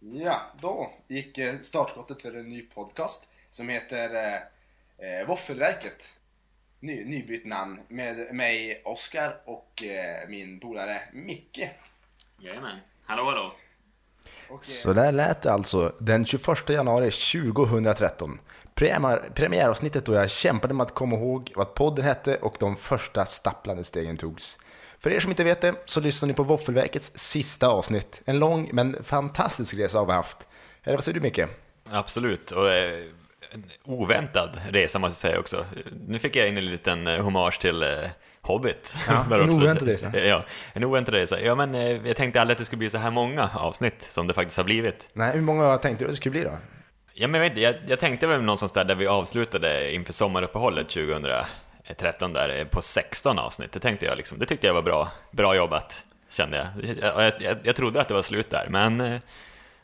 Ja, då gick eh, startskottet för en ny podcast som heter eh, eh, Våffelverket. Ny, nybytt namn med mig Oskar och eh, min polare Micke. Jajamän. Hallå hallå. Och, eh, Så där lät det alltså den 21 januari 2013. Premiär, premiäravsnittet då jag kämpade med att komma ihåg vad podden hette och de första stapplande stegen togs. För er som inte vet det så lyssnar ni på Våffelverkets sista avsnitt. En lång men fantastisk resa har vi haft. Eller vad säger du Micke? Absolut. Och eh, en oväntad resa måste jag säga också. Nu fick jag in en liten eh, hommage till eh, Hobbit. Ja, en oväntad resa. Ja, en oväntad resa. Ja, men eh, jag tänkte aldrig att det skulle bli så här många avsnitt som det faktiskt har blivit. Nej, hur många tänkte du att det skulle bli då? Ja, men jag, vet, inte, jag, jag tänkte väl någonstans där, där vi avslutade inför sommaruppehållet 2013 där eh, på 16 avsnitt. Det tänkte jag liksom, det tyckte jag var bra, bra jobbat, kände jag. Jag, jag, jag, trodde att det var slut där, men eh,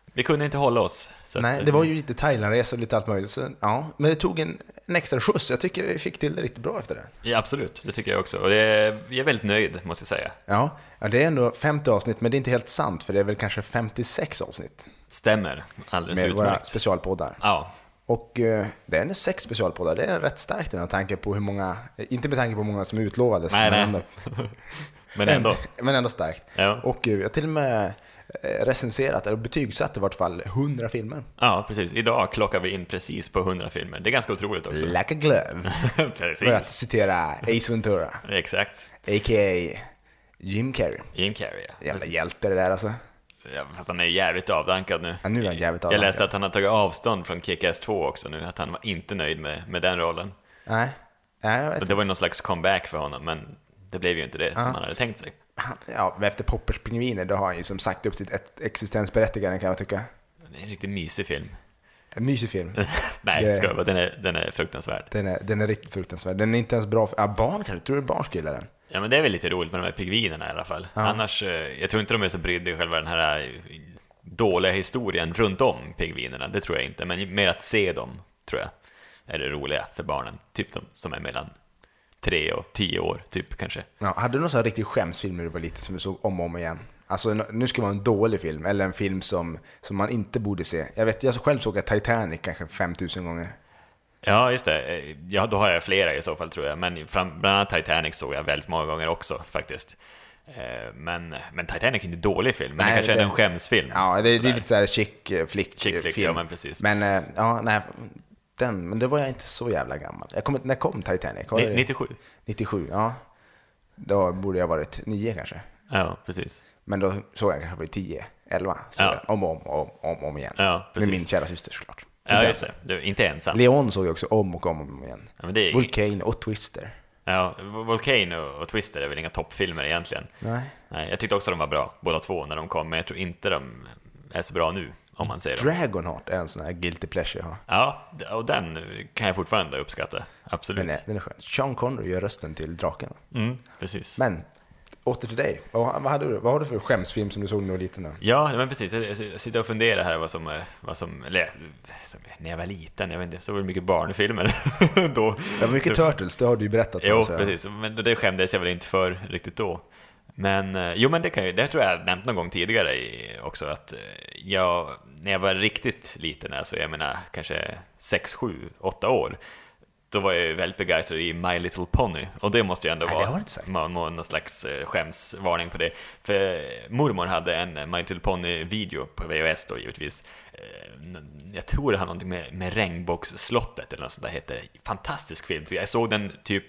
vi kunde inte hålla oss. Nej, att, det var ju lite Thailandresa och lite allt möjligt. Så, ja, men det tog en, en extra skjuts. Jag tycker vi fick till det riktigt bra efter det. Ja, absolut, det tycker jag också. Och är, jag är väldigt nöjd, måste jag säga. Ja, ja, det är ändå 50 avsnitt, men det är inte helt sant, för det är väl kanske 56 avsnitt Stämmer, alldeles med våra utmärkt. specialpoddar. Ja, Och eh, det är ändå sex specialpoddar, det är rätt starkt med tanke på hur många, inte med tanke på hur många som utlovades, Nej, men, nej. Ändå, men ändå. men ändå starkt. Ja. Och eh, jag har till och med eh, recenserat, eller betygsatt i vart fall, 100 filmer. Ja, precis. Idag klockar vi in precis på 100 filmer. Det är ganska otroligt också. Like a glove. För att precis. citera Ace Ventura, Exakt. a.k.a. Jim Carrey. Jim Carrey, ja. Jävla hjälte det där alltså. Ja. Fast han är ju jävligt avdankad nu. Ja, nu är han jävligt Jag avdankad. läste att han har tagit avstånd från Kick-Ass 2 också nu, att han var inte nöjd med, med den rollen. Nej, nej jag det var ju någon slags comeback för honom, men det blev ju inte det som han hade tänkt sig. Ja, efter Poppers pingviner, då har han ju som sagt upp sitt existensberättigande kan jag tycka. Det är en riktigt mysig film. En mysig film. Nej, Det- ska jag den, är, den är fruktansvärd. Den är, den är riktigt fruktansvärd. Den är inte ens bra för... Ja, barn kanske? Tror du barn skulle gilla den? Ja, men det är väl lite roligt med de här pingvinerna i alla fall. Annars, eh, jag tror inte de är så brydda i själva den här eh, dåliga historien runt om pingvinerna. Det tror jag inte, men mer att se dem, tror jag, är det roliga för barnen. Typ de som är mellan tre och tio år, typ kanske. Ja, hade du någon sån här riktig skämsfilm när du var liten som du såg om och om igen? Alltså nu ska det vara en dålig film, eller en film som, som man inte borde se. Jag vet, jag själv såg jag Titanic kanske 5000 gånger. Ja, just det. Ja, då har jag flera i så fall tror jag. Men fram, bland annat Titanic såg jag väldigt många gånger också faktiskt. Eh, Men, men Titanic är inte en dålig film, men Nej, det kanske det- är en skämsfilm. Ja, det, är lite såhär chick eh, flick Chick eh, flick, film. ja, men precis. Men, ja, nej, den, men det var jag inte så jävla gammal. Jag inte- när kom Titanic? Det? 97. 97, ja. Då borde jag varit nio kanske. Ja, precis. Men då såg jag kanske vid 10, 11. Så Ja. om och om, om, om, om igen. Ja, Med precis. min kära syster såklart. Ja, Inte just det. Du inte ensam. Leon såg jag också om och om, och om igen. Ja, är, Volcano och Twister. ja, Volcano och Twister är väl inga toppfilmer egentligen. Nej. Nej, jag tyckte också de var bra, båda två, när de kom, men jag tror inte de är så bra nu, om man säger dem. Dragonheart är en sån här guilty pleasure jag har. Ja, och den kan jag fortfarande uppskatta. Absolut. Den är, den är skön. Sean Connery gör rösten till draken. Mm, precis. Men, åter till dig. Vad, vad, hade du, vad har du för skämsfilm som du såg när du var liten? Då? Ja, men precis. Jag jag sitter och funderar här vad som, eh, vad som, som när jag var liten, jag vet inte, jag såg väl mycket barnfilmer då. Det var mycket Turtles, det har du ju berättat för Jo, ja. precis. Men det skämdes jag väl inte för riktigt då. Men, eh, jo men det kan ju, det tror jag jag nämnt någon gång tidigare också att eh, jag, när jag var riktigt liten, alltså jag menar kanske 6, 7, 8 år, då var jag väldigt begeistrad i My Little Pony, och det måste ju ändå Nej, vara må- må- någon slags eh, skämsvarning på det. För mormor hade en eh, My Little Pony-video på VHS då givetvis. Eh, Jag tror det har någonting med, med Regnbågsslottet eller något sånt där heter. Fantastisk film, jag såg den typ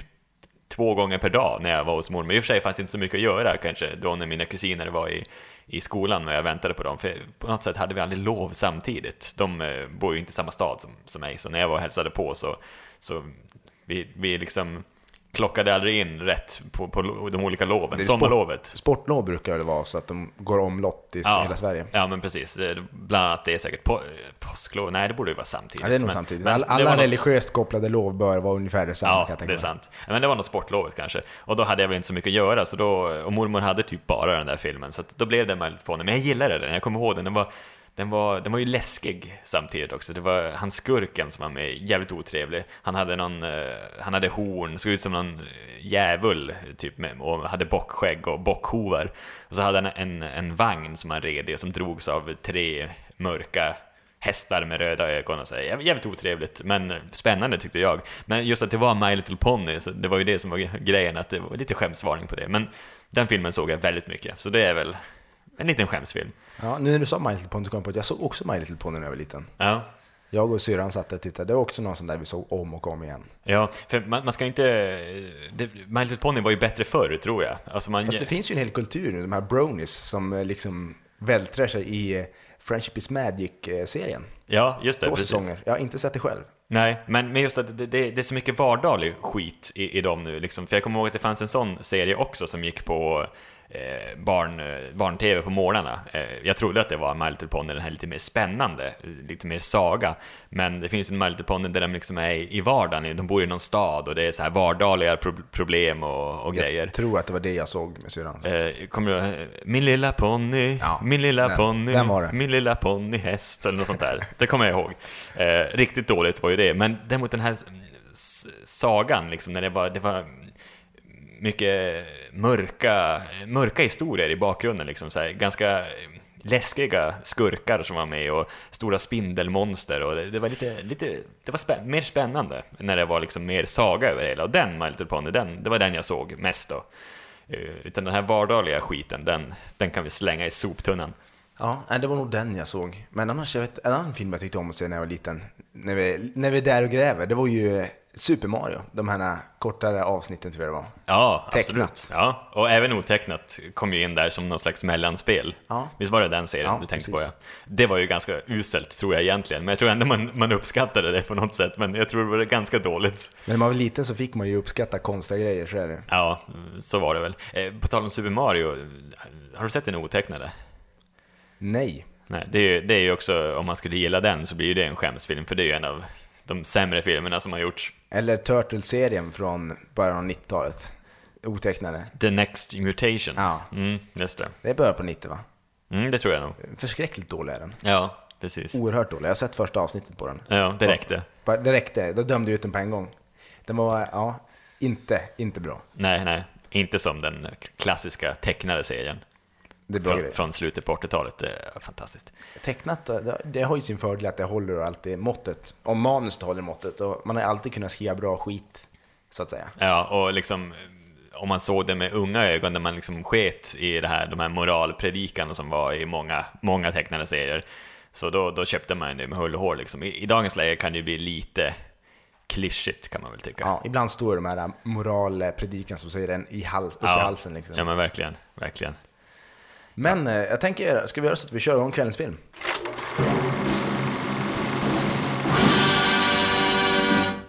två gånger per dag när jag var hos mormor. I och för sig fanns det inte så mycket att göra kanske då när mina kusiner var i, i skolan och jag väntade på dem. För på något sätt hade vi aldrig lov samtidigt. De eh, bor ju inte i samma stad som, som mig, så när jag var och hälsade på så, så vi, vi liksom klockade aldrig in rätt på, på de olika loven. Det är sport- Sommarlovet. Sportlov brukar det vara så att de går omlott i hela Sverige. Ja, men precis. Bland annat det är säkert på, påsklov. Nej, det borde ju vara samtidigt. Ja, det är nog Men- samtidigt. alla något- religiöst kopplade lov bör vara ungefär detsamma kan Ja, jag det är sant. Men det var nog sportlovet kanske. Och då hade jag väl inte så mycket att göra, så då, och mormor hade typ bara den där filmen, så då blev det möjligt på den. Men jag gillade den, jag kommer ihåg den. Den var, den var, den var ju läskig samtidigt också. Det var han skurken som var med, jävligt otrevlig. Han hade någon, eh, han hade horn, såg ut som någon eh, djävul, typ, med, och hade bockskägg och bockhovar. Och så hade han en, en vagn som han red i, som drogs av tre mörka hästar med röda ögon och så. Jävligt otrevligt, men spännande tyckte jag. Men just att det var My Little Pony, så det var ju det som var grejen, att det var lite skämsvarning på det. Men den filmen såg jag väldigt mycket, så det är väl en liten skämsfilm. Ja, nu när du sa My Little Pony kom jag på att jag såg också My Little Pony när jag var liten. Ja. Jag och syrran satt och tittade. Det var också någon sån där vi såg om och om igen. Ja, för man, man ska inte... Det, My Little Pony var ju bättre förr, tror jag. Alltså man, Fast det finns ju en hel kultur nu, de här bronies som eh, liksom vältrar sig i eh, Friendship is Magic-serien. ja, just det. Två precis. säsonger. Jag har inte sett det själv. Nej, men, men just att det, det, det är så mycket vardaglig skit i, i dem nu. Liksom. För jag kommer ihåg att det fanns en sån serie också som gick på eh, barn, eh, barn-tv på morgnarna. Eh, jag trodde att det var My Little Pony, den här lite mer spännande, lite mer saga. Men det finns en My Little Pony där de liksom är i vardagen, de bor i någon stad och det är så här vardagliga pro problem och, och grejer. Jag tror att det var det jag såg med syrran. Eh, kommer du? Min lilla ponny, Ja, min lilla den- ponny, den min lilla ponnyhäst eller något sånt där. Det kommer jag ihåg. Eh, riktigt dåligt var ju det, men däremot den här sagan, liksom, när det var, det var mycket mörka, mörka historier i bakgrunden, liksom, så här, ganska läskiga skurkar som var med och stora spindelmonster och det, det var lite, lite det var spä, mer spännande när det var liksom mer saga över det hela och den My Little Pony, den, det var den jag såg mest då. Eh, utan den här vardagliga skiten, den, den kan vi slänga i soptunnan. Ja, det var nog den jag såg. Men annars, jag vet, en annan film jag tyckte om att se när jag var liten, när vi, när vi är där och gräver, det var ju Super Mario. De här kortare avsnitten tror jag det var. Ja, Tecknat. absolut. Ja, och även otecknat kom ju in där som någon slags mellanspel. Ja. Visst var det den serien Ja, du tänkte precis. på? Ja. Det var ju ganska uselt tror jag egentligen, men jag tror ändå man, man uppskattade det på något sätt, men jag tror det var ganska dåligt. Men när man var liten så fick man ju uppskatta konstiga grejer, så är det. Ja, så var det väl. Eh, På tal om Super Mario, har du sett den otecknade? Nej. Nej, det är, ju, det är ju också, om man skulle gilla den så blir ju det en skämsfilm, för det är ju en av de sämre filmerna som har gjorts. Eller Turtles-serien från början av 90-talet. Otecknade. The Next Mutation. Ja. Mm, just det. Det är början på 90 va? Mm, det tror jag nog. Förskräckligt dålig är den. Ja, precis. Oerhört dålig. Jag har sett första avsnittet på den. Ja, det räckte. Bara- Det räckte. Då dömde jag ut den på en gång. Den var, ja, inte, inte bra. Nej, nej. Inte som den klassiska tecknade serien Det är bra från, från slutet på 80-talet. Det är fantastiskt. Tecknat, det, det har ju sin fördel att det håller alltid måttet. Om manuset håller måttet. Och man har alltid kunnat skriva bra skit, så att säga. Ja, och liksom om man såg det med unga ögon, där man liksom sket i det här, de här moralpredikan som var i många, många tecknade serier, så då, då köpte man det med hull och hår. Liksom. I, I dagens läge kan det ju bli lite klyschigt, kan man väl tycka. Ja, ibland står de här moralpredikan som säger en i hals, upp i halsen. Liksom. ja, men verkligen, verkligen. Men eh, jag tänker, ska vi göra så att vi kör igång kvällens film?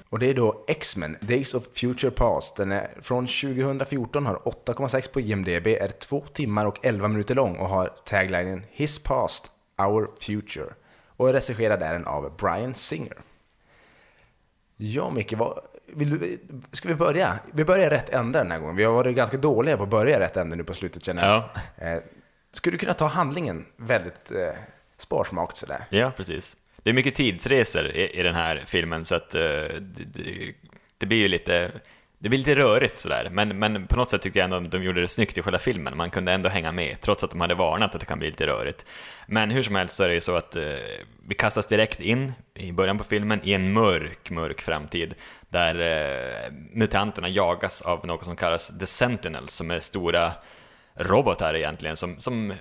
Och det är då X-Men, Days of Future Past. Den är från 2014, har 8,6 på IMDB, är 2 timmar och 11 minuter lång och har taglinen His Past, Our Future. Och regisserad är den av Brian Singer. Ja, Micke, vad, du, ska vi börja? Vi börjar rätt ända den här gången. Vi har varit ganska dåliga på att börja rätt ända nu på slutet känner jag. Ja. Skulle du kunna ta handlingen väldigt eh, sparsmakt sådär? Ja, precis. Det är mycket tidsresor i, i den här filmen, så att eh, det, det, det blir ju lite... Det blir lite rörigt sådär, men, men på något sätt tyckte jag ändå att de gjorde det snyggt i själva filmen. Man kunde ändå hänga med, trots att de hade varnat att det kan bli lite rörigt. Men hur som helst så är det ju så att eh, vi kastas direkt in i början på filmen i en mörk, mörk framtid där eh, mutanterna jagas av något som kallas The Sentinels, som är stora robotar egentligen, som, som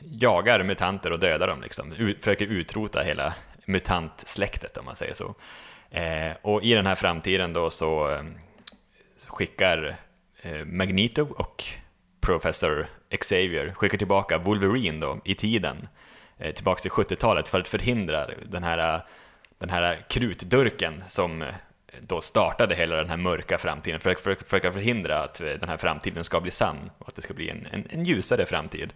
jagar mutanter och dödar dem liksom. Ut, försöker utrota hela mutantsläktet om man säger så. Eh, och i den här framtiden då så eh, skickar eh, Magneto och Professor Xavier skickar tillbaka Wolverine då i tiden eh, tillbaks till 70-talet för att förhindra den här, den här krutdurken som eh, då startade hela den här mörka framtiden, för att för, försöka förhindra att den här framtiden ska bli sann och att det ska bli en, en, en ljusare framtid.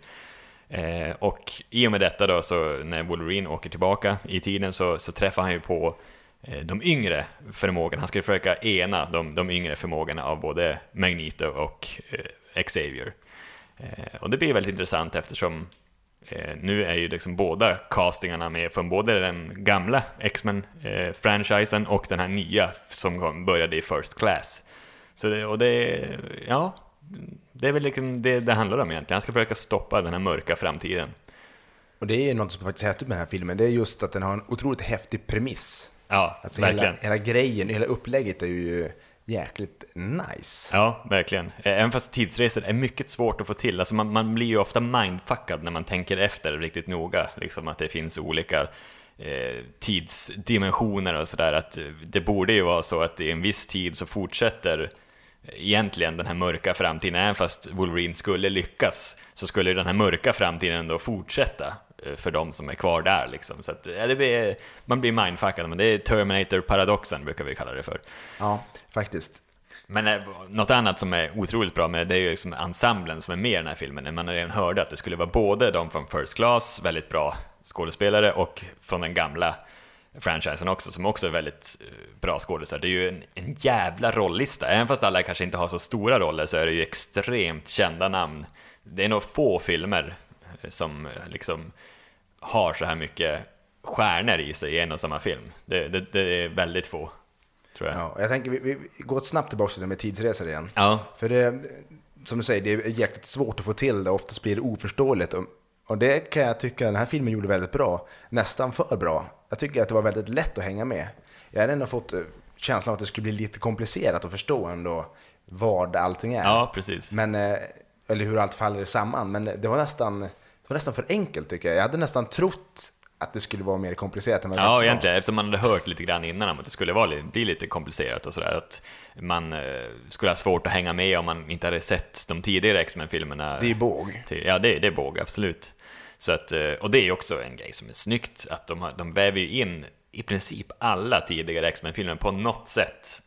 Eh, och i och med detta då, så när Wolverine åker tillbaka i tiden så, så träffar han ju på eh, de yngre förmågorna. Han ska ju försöka ena de, de yngre förmågorna av både Magneto och eh, Xavier. Eh, och det blir väldigt intressant eftersom eh, nu är ju liksom båda castingarna med från både den gamla X-Men-franchisen och den här nya som kom, började i First Class. Så det, och det, ja, det är väl liksom det det handlar om egentligen. Han ska försöka stoppa den här mörka framtiden. Och det är något som faktiskt är häftigt med den här filmen, det är just att den har en otroligt häftig premiss. Ja, Alltså verkligen. hela, hela grejen, hela upplägget är ju jäkligt nice. Ja, verkligen. Eh, Även fast tidsresor är mycket svårt att få till. Alltså man, man blir ju ofta mindfuckad när man tänker efter riktigt noga. Liksom att det finns olika eh, tidsdimensioner och sådär. Att eh, det borde ju vara så att i en viss tid så fortsätter egentligen den här mörka framtiden, även fast Wolverine skulle lyckas, så skulle den här mörka framtiden ändå fortsätta eh, för de som är kvar där liksom. Så att, ja, blir, man blir mindfuckad, men det är Terminator-paradoxen brukar vi kalla det för. Ja, faktiskt. Men eh, något annat som är otroligt bra med det, det är ju liksom ensemblen som är med i den här filmen. Man har redan hörde att det skulle vara både de från First Class, väldigt bra skådespelare, och från den gamla franchisen också, som också är väldigt eh, bra skådespelare. Det är ju en, en jävla rollista. Även fast alla kanske inte har så stora roller så är det ju extremt kända namn. Det är nog få filmer eh, som eh, liksom har så här mycket stjärnor i sig i en och samma film. Det, det, det är väldigt få, tror jag. Ja, jag tänker vi, vi går snabbt tillbaka till det med tidsresor igen. Ja, För det, som du säger, det är jäkligt svårt att få till det, oftast blir det oförståeligt. Och, och det kan jag tycka den här filmen gjorde väldigt bra, nästan för bra. Jag tycker att det var väldigt lätt att hänga med. Jag hade ändå fått eh, känslan av att det skulle bli lite komplicerat att förstå ändå vad allting är. ja precis. Men, eh, eller hur allt faller samman. Men det var nästan, det var nästan för enkelt tycker jag. Jag hade nästan trott att det skulle vara mer komplicerat än vad det Ja, var. egentligen, eftersom man hade hört lite grann innan om att det skulle vara, li- bli lite komplicerat och sådär. Att man eh, skulle ha svårt att hänga med om man inte hade sett de tidigare X-Men-filmerna. Det är båg. Ja, det, det är båg, absolut. Så att, eh, och det är också en grej som är snyggt, att de, de väver ju in i princip alla tidigare X-Men-filmer på något sätt.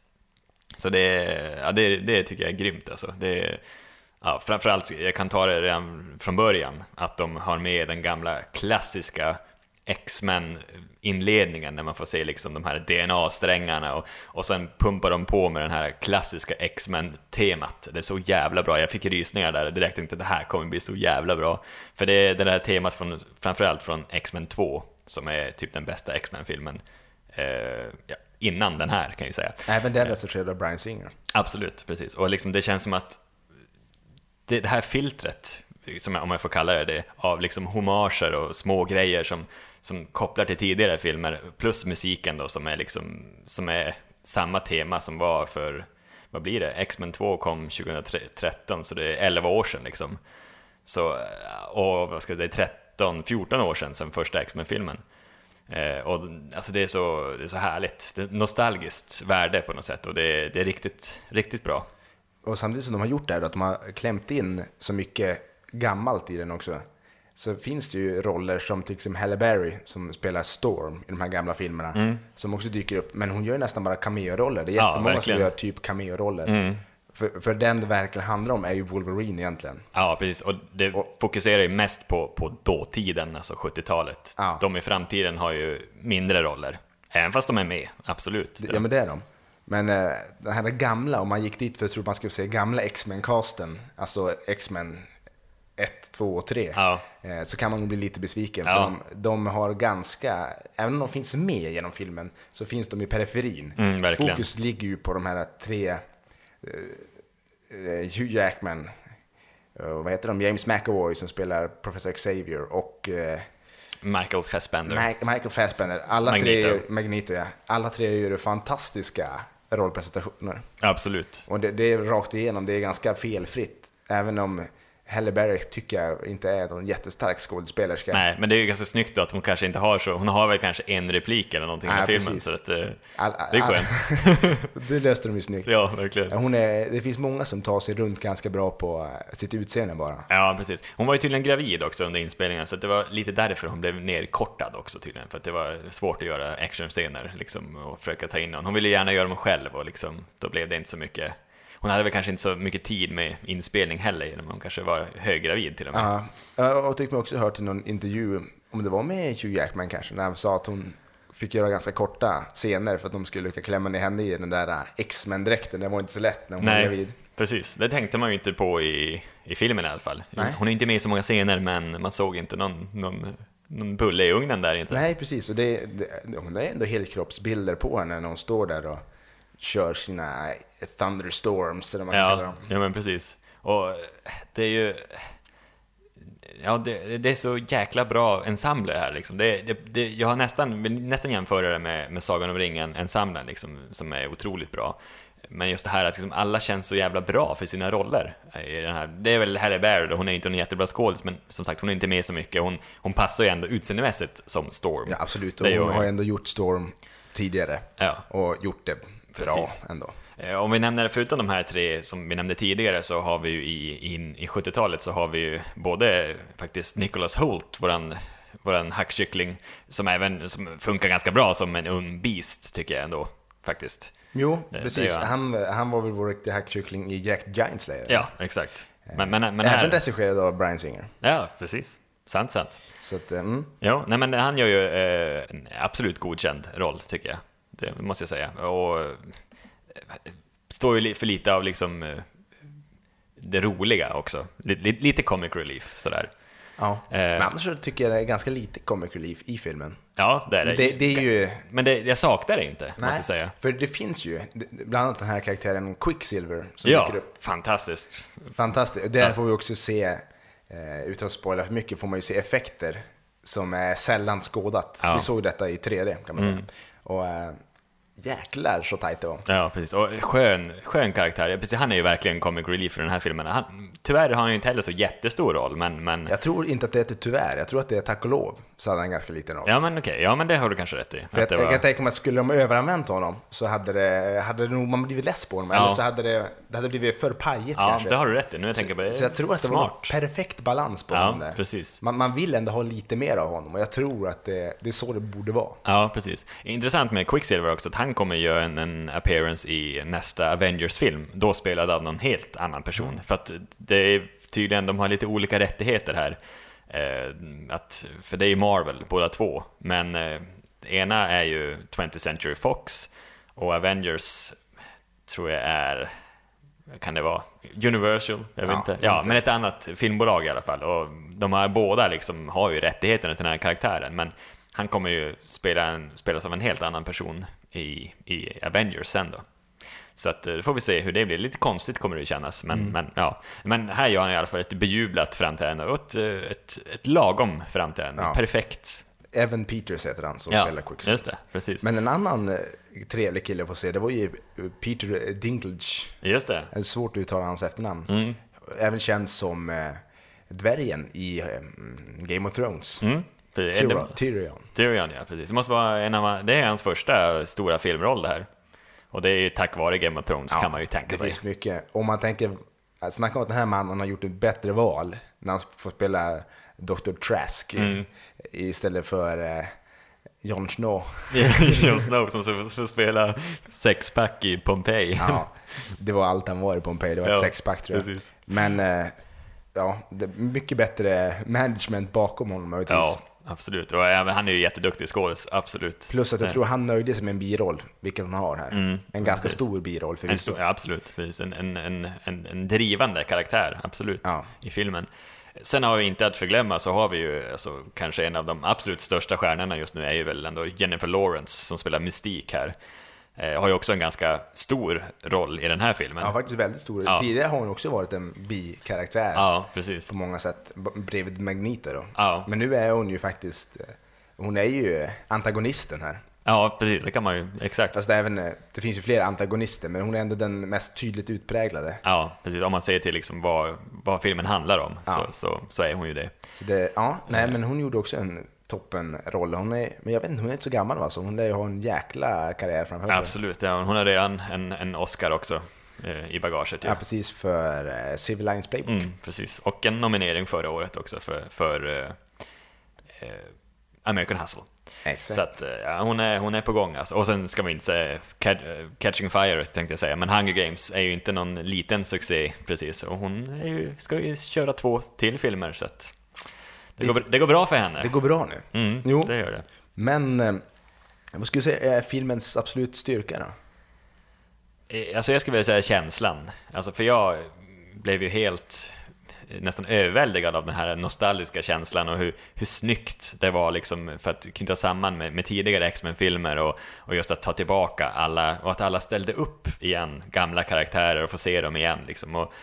Så det, ja, det, det tycker jag är grymt alltså. Det, ja, framförallt, jag kan ta det redan från början, att de har med den gamla klassiska X-Men-inledningen när man får se liksom de här DNA-strängarna och, och sen pumpar de på med den här klassiska X-Men-temat. Det är så jävla bra, jag fick rysningar där direkt, tänkte det här kommer bli så jävla bra. För det är det här temat från, framförallt från X-Men 2, som är typ den bästa X-Men-filmen. Eh, ja, innan den här kan jag ju säga. Även den recenserad av Brian Singer. Absolut, precis. Och liksom det känns som att det, det här filtret, som jag, om jag får kalla det det, av liksom homager och små grejer som, som kopplar till tidigare filmer, plus musiken då som är liksom, som är samma tema som var för, vad blir det, X-Men 2 kom 2013, så det är 11 år sedan liksom. Så, och vad ska jag säga, 13, 14 år sedan, sedan första X-Men-filmen. Eh, och alltså det är, så, det är så härligt, det är nostalgiskt värde på något sätt och det är, det är riktigt, riktigt bra. Och samtidigt som de har gjort det här, då, att de har klämt in så mycket gammalt i den också, så finns det ju roller som till exempel Halle Berry som spelar Storm i de här gamla filmerna, som också dyker upp. Men hon gör ju nästan bara cameo-roller. Det är Mm. Ja, jättemånga som gör typ cameo-roller. Mm. För, för den det verkligen handlar om är ju Wolverine egentligen. Ja, precis. Och det Och- fokuserar ju mest på, på dåtiden, alltså 70-talet. Ja. De i framtiden har ju mindre roller. Även fast de är med, absolut. Ja men det är de. Men eh, den här gamla, om man gick dit för att tro man skulle se gamla X-Men-casten, alltså X-Men 1, 2 och 3, Ja. eh, så kan man bli lite besviken. Ja. För de, de har ganska, även om de finns med genom filmen, så finns de i periferin. Mm. Fokus ligger ju på de här tre, eh, eh, Hugh Jackman, eh, vad heter de, James McAvoy som spelar Professor Xavier och eh, Michael Fassbender. Ma- Michael Fassbender. Alla tre, Magneto. gör, Magneto ja. Alla tre gör fantastiska rollpresentationer. absolut. Och det, det är rakt igenom, det är ganska felfritt. Även om Halle Berry tycker jag inte är någon jättestark skådespelerska. Nej, men det är ju ganska snyggt då att hon kanske inte har så, hon har väl kanske en replik eller någonting i filmen, precis. så att eh, det är skönt. det löste de ju snyggt. Ja, verkligen. Hon är, det finns många som tar sig runt ganska bra på eh, sitt utseende bara. Ja, precis. Hon var ju tydligen gravid också under inspelningen, så det var lite därför hon blev nerkortad också tydligen, för att det var svårt att göra actionscener liksom, och försöka ta in någon. Hon ville gärna göra dem själv och liksom, då blev det inte så mycket hon hade väl kanske inte så mycket tid med inspelning heller, men hon kanske var höggravid till och med. Ja, jag tycker mig också hört i någon intervju, om det var med Hugh Jackman kanske, när han sa att hon fick göra ganska korta scener för att de skulle lyckas klämma ner henne i den där X-Men-dräkten. Det var inte så lätt när hon var Nej, gravid. precis. Det tänkte man ju inte på i, i filmen i alla fall. Nej. Hon är inte med i så många scener, men man såg inte någon, någon, någon bulle i ugnen där inte. Nej, precis. Och det, det, hon har ändå helkroppsbilder på henne när hon står där och kör sina thunderstorms, eller vad man kallar Ja, dem. ja, men precis. Och det är ju... ja, det, det är så jäkla bra ensemble här liksom. Det, det, det, jag har nästan, vill nästan jämföra det med, med Sagan om ringen-ensemblen liksom, som är otroligt bra. Men just det här att liksom alla känns så jävla bra för sina roller. I den här. Det är väl Halle Berry, hon är inte en jättebra skådis, men som sagt hon är inte med så mycket. Hon, hon passar ju ändå utseendemässigt som Storm. Ja, absolut. Och hon. har ändå gjort Storm tidigare. Ja. Och gjort det bra Precis. ändå. Eh, Om vi nämner, förutom de här tre som vi nämnde tidigare, så har vi ju i, in, i 70-talet så har vi ju både faktiskt Nicholas Holt, våran, våran hackkyckling, som även som funkar ganska bra som en ung beast, tycker jag ändå, faktiskt. Jo, Det- det precis. gör han. han, han var väl vår riktiga hackkyckling i Jack Giant Slayer. Ja, exakt. Men, men, men Även regisserad av Brian Singer. ja, precis. Sant, sant. Så att, eh, mm. Ja, nej men han gör ju eh, en absolut godkänd roll, tycker jag. Det måste jag säga. Och eh, står ju för lite av liksom eh, det roliga också. Lite, lite comic relief sådär. Ja. Eh. Men annars så tycker jag det är ganska lite comic relief i filmen. Ja, det är det. Det, det är ju... Men det, jag saknar det inte, måste jag säga. för det finns ju, bland annat den här karaktären Quicksilver som Ja, dyker upp. fantastiskt. Fantastiskt. Och där Ja. får vi också se, utan att spoila för mycket, får man ju se effekter som är sällan skådat. Ja. Mm. Vi såg detta i 3D kan man säga. Och äh, jäklar så tajt det var. Ja, precis. Och skön, skön karaktär. Precis, han är ju verkligen comic relief i den här filmen. Han, tyvärr har han ju inte heller så jättestor roll, men... men Jag tror inte att det är tyvärr, jag tror att det är tack och lov så hade han ganska liten roll. ja, men okej. Ja, men det har du kanske rätt i. För Att jag, jag kan tänka mig att skulle de överanvänt honom så hade det, hade det nog man blivit less på honom. Ja. Eller så hade det, det hade blivit för pajigt ja, kanske. det har du rätt i. Nu jag tänker på det. Så jag tror att det Smart. var perfekt balans på Ja, honom där. precis. Man, man vill ändå ha lite mer av honom och jag tror att det, det är så det borde vara. Ja, precis. Intressant med Quicksilver också, att han kommer göra en, en appearance i nästa Avengers-film, då spelad av någon helt annan person. Mm. För att det är tydligen, de har lite olika rättigheter här. Eh, att, för det är ju Marvel, båda två. Men eh, ena är ju 20th Century Fox, och Avengers tror jag är, kan det vara? Universal? Jag vet Ja, inte. Ja, inte. men ett annat filmbolag i alla fall. Och de här båda liksom har ju rättigheterna till den här karaktären, men han kommer ju spela en, spelas av en helt annan person i, i Avengers sen då. Så att, eh, då får vi se hur det blir. Lite konstigt kommer det ju kännas, men, Mm. men, ja. men här gör han i alla fall ett bejublat framträdande och ett, eh, ett, ett lagom framträdande. Ja. Perfekt. Evan Peters heter han som Ja, spelar Quicksilver. just det. Precis. Men en annan eh, trevlig kille att få se, det var ju eh, Peter Dinklage. Just det. Det är svårt att uttala hans efternamn. Mm. Även känd som eh, dvärgen i eh, Game of Thrones. Mm. Tyrion. Tyrion. Tyrion, ja precis. Det måste vara en av, det är hans första stora filmroll det här. Och det är ju tack vare Game of Thrones kan man ju tänka det sig. finns mycket. Om man tänker, att snacka om att den här mannen har gjort ett bättre val när han får spela Dr. Trask Mm. istället för eh, Jon Snow. Jon Snow som får- spela sexpack i Pompeji. Ja, det var allt han var i Pompeji, det var ett Ja, sexpack tror jag. precis. Men eh, ja, det är mycket bättre management bakom honom möjligtvis. Ja, absolut. Och även, han är ju jätteduktig skådis, absolut. Plus att jag Nej. tror han nöjde sig med en biroll, vilket han har här. Mm, en ganska precis. stor biroll förvisso. ja, absolut. Precis. En, en, en, en, en drivande karaktär, absolut, Ja. i filmen. Sen har vi inte att förglömma så har vi ju alltså, kanske en av de absolut största stjärnorna just nu är ju väl ändå Jennifer Lawrence som spelar Mystik här. Eh, har ju också en ganska stor roll i den här filmen. Ja, faktiskt väldigt stor. Ja. Tidigare har hon också varit en bikaraktär Ja, precis. på många sätt, bredvid Magneto då. Ja. Men nu är hon ju faktiskt, eh, hon är ju antagonisten här. Ja, precis. Det kan man ju, exakt. Fast det, även, eh, det finns ju fler antagonister, men hon är ändå den mest tydligt utpräglade. Ja, precis. Om man ser till liksom vad, vad filmen handlar om Ja. så, så, så är hon ju det. Så det, ja, nej men hon gjorde också en toppenroll. Hon är, men jag vet inte, hon är inte så gammal va? Så hon lär ju ha en jäkla karriär framför sig. Absolut, ja, hon har redan en, en Oscar också eh, i bagaget. Ja, Ja. precis för eh, Civil Lines Playbook. Mm, precis. Och en nominering förra året också för, för eh, eh, American Hustle. Exakt. Så att, eh, ja, hon, är, hon är på gång alltså. Och sen ska vi inte säga eh, Catching Fire tänkte jag säga, men Hunger Games är ju inte någon liten succé precis. Och hon ju, ska ju köra två till filmer så att det, Det- går, det går bra för henne. Det går bra nu. Mm, Jo. det gör det. Men eh, vad skulle du säga är filmens absolut styrka då? Eh, Alltså jag skulle vilja säga känslan. Alltså för jag blev ju helt eh, nästan överväldigad av den här nostalgiska känslan och hur, hur snyggt det var liksom för att knyta samman med, med tidigare X-Men-filmer och, och just att ta tillbaka alla och att alla ställde upp igen, gamla karaktärer och få se dem igen liksom. Och,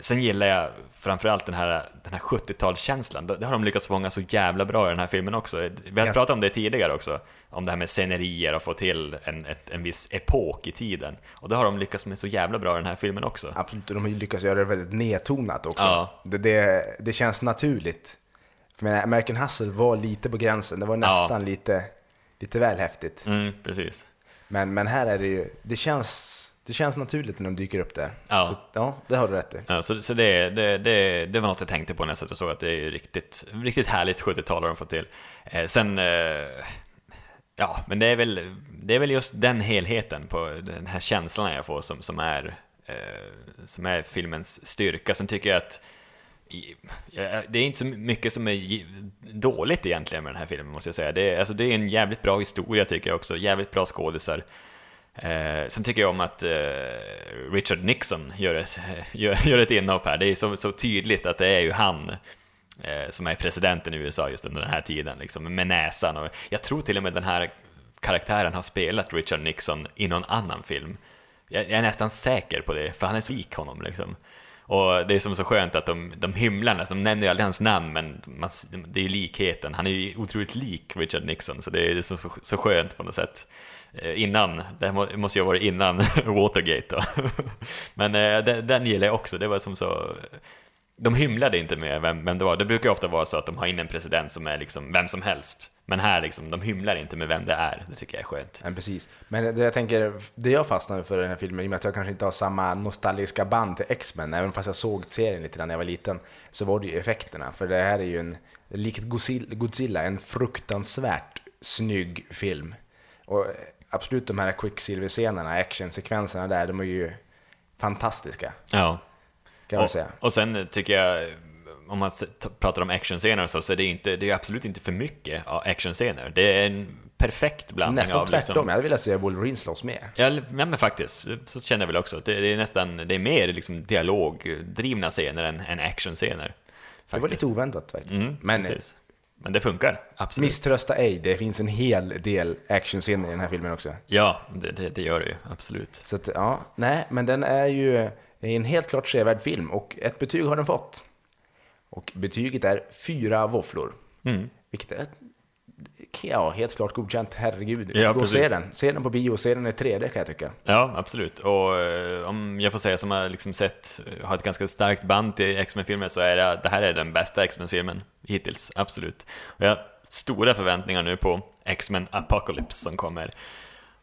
sen gillar jag framförallt den här, den här 70-talskänslan. Det har de lyckats fånga så jävla bra i den här filmen också. Vi har Yes. pratat om det tidigare också, om det här med scenerier och få till en, ett, en viss epok i tiden. Och det har de lyckats med så jävla bra i den här filmen också. Absolut, och de har lyckats göra det väldigt nedtonat också. Ja. Det, det, det känns naturligt. För menar, American Hustle var lite på gränsen, det var nästan lite, lite väl häftigt. Mm, precis. Men, men här är det ju, det känns, det känns naturligt när de dyker upp där. Ja. Så, ja det har du rätt i. Ja, så så det, det, det, det var något jag tänkte på när jag satt och såg att det är riktigt, riktigt härligt 70-tal har de fått till. Eh, sen, eh, ja, men det är, väl, det är väl just den helheten på den här känslan jag får som, som, är, eh, som är filmens styrka. Sen tycker jag att det är inte så mycket som är dåligt egentligen med den här filmen måste jag säga. Det är, alltså, det är en jävligt bra historia tycker jag också, jävligt bra skådisar. Eh, sen tycker jag om att eh, Richard Nixon gör ett, gör, gör ett inhopp här. Det är så, så tydligt att det är ju han eh, som är presidenten i USA just under den här tiden, liksom, med näsan. Och jag tror till och med den här karaktären har spelat Richard Nixon i någon annan film. Jag, jag är nästan säker på det, för han är så lik honom. Liksom. Och det är som så skönt att de, de hymlar nästan, de nämner ju aldrig hans namn, men man, det är ju likheten. Han är ju otroligt lik Richard Nixon, så det är så, så, så skönt på något sätt. Eh, innan, det här måste ju ha varit innan Watergate då. Men eh, den, den gillar jag också, det var som så... De hymlade inte med vem, vem det var. Det brukar ju ofta vara så att de har in en president som är liksom vem som helst. Men här liksom, de hymlar inte med vem det är. Det tycker jag är skönt. Men precis. Men det jag tänker, det jag fastnade för i den här filmen, i och med att jag kanske inte har samma nostalgiska band till X-Men, även fast jag såg serien lite när jag var liten, så var det ju effekterna. För det här är ju en, likt Godzilla- Godzilla, en fruktansvärt snygg film. Och absolut de här Quicksilver-scenerna, actionsekvenserna där, de är ju fantastiska, Ja. kan man säga. och sen tycker jag, om man pratar om actionscener och så, så är det, inte, det är absolut inte för mycket actionscener. Det är en perfekt blandning Nästan av... tvärtom, Liksom, jag hade velat se Wolverine slåss mer. Ja, men faktiskt, så känner jag väl också. Det, det är nästan, det är mer liksom dialogdrivna scener än, än actionscener. Det var lite oväntat faktiskt. Mm, Men precis. Men det funkar, absolut. misströsta ej, det finns en hel del actionscener i den här filmen också. Ja, det, det, det gör det ju, absolut. Så att, ja, nej, men den är ju en helt klart sevärd film och ett betyg har den fått. Och betyget är fyra våfflor. Mm. Vilket är, ja, helt klart godkänt, herregud. Ja, Gå och se den. Se den på bio, se den i 3D kan jag tycka. Ja, absolut. Och eh, om jag får säga som har liksom sett, har ett ganska starkt band till X-Men-filmer så är det, det här är den bästa X-Men-filmen hittills, absolut. Och jag har stora förväntningar nu på X-Men Apocalypse som kommer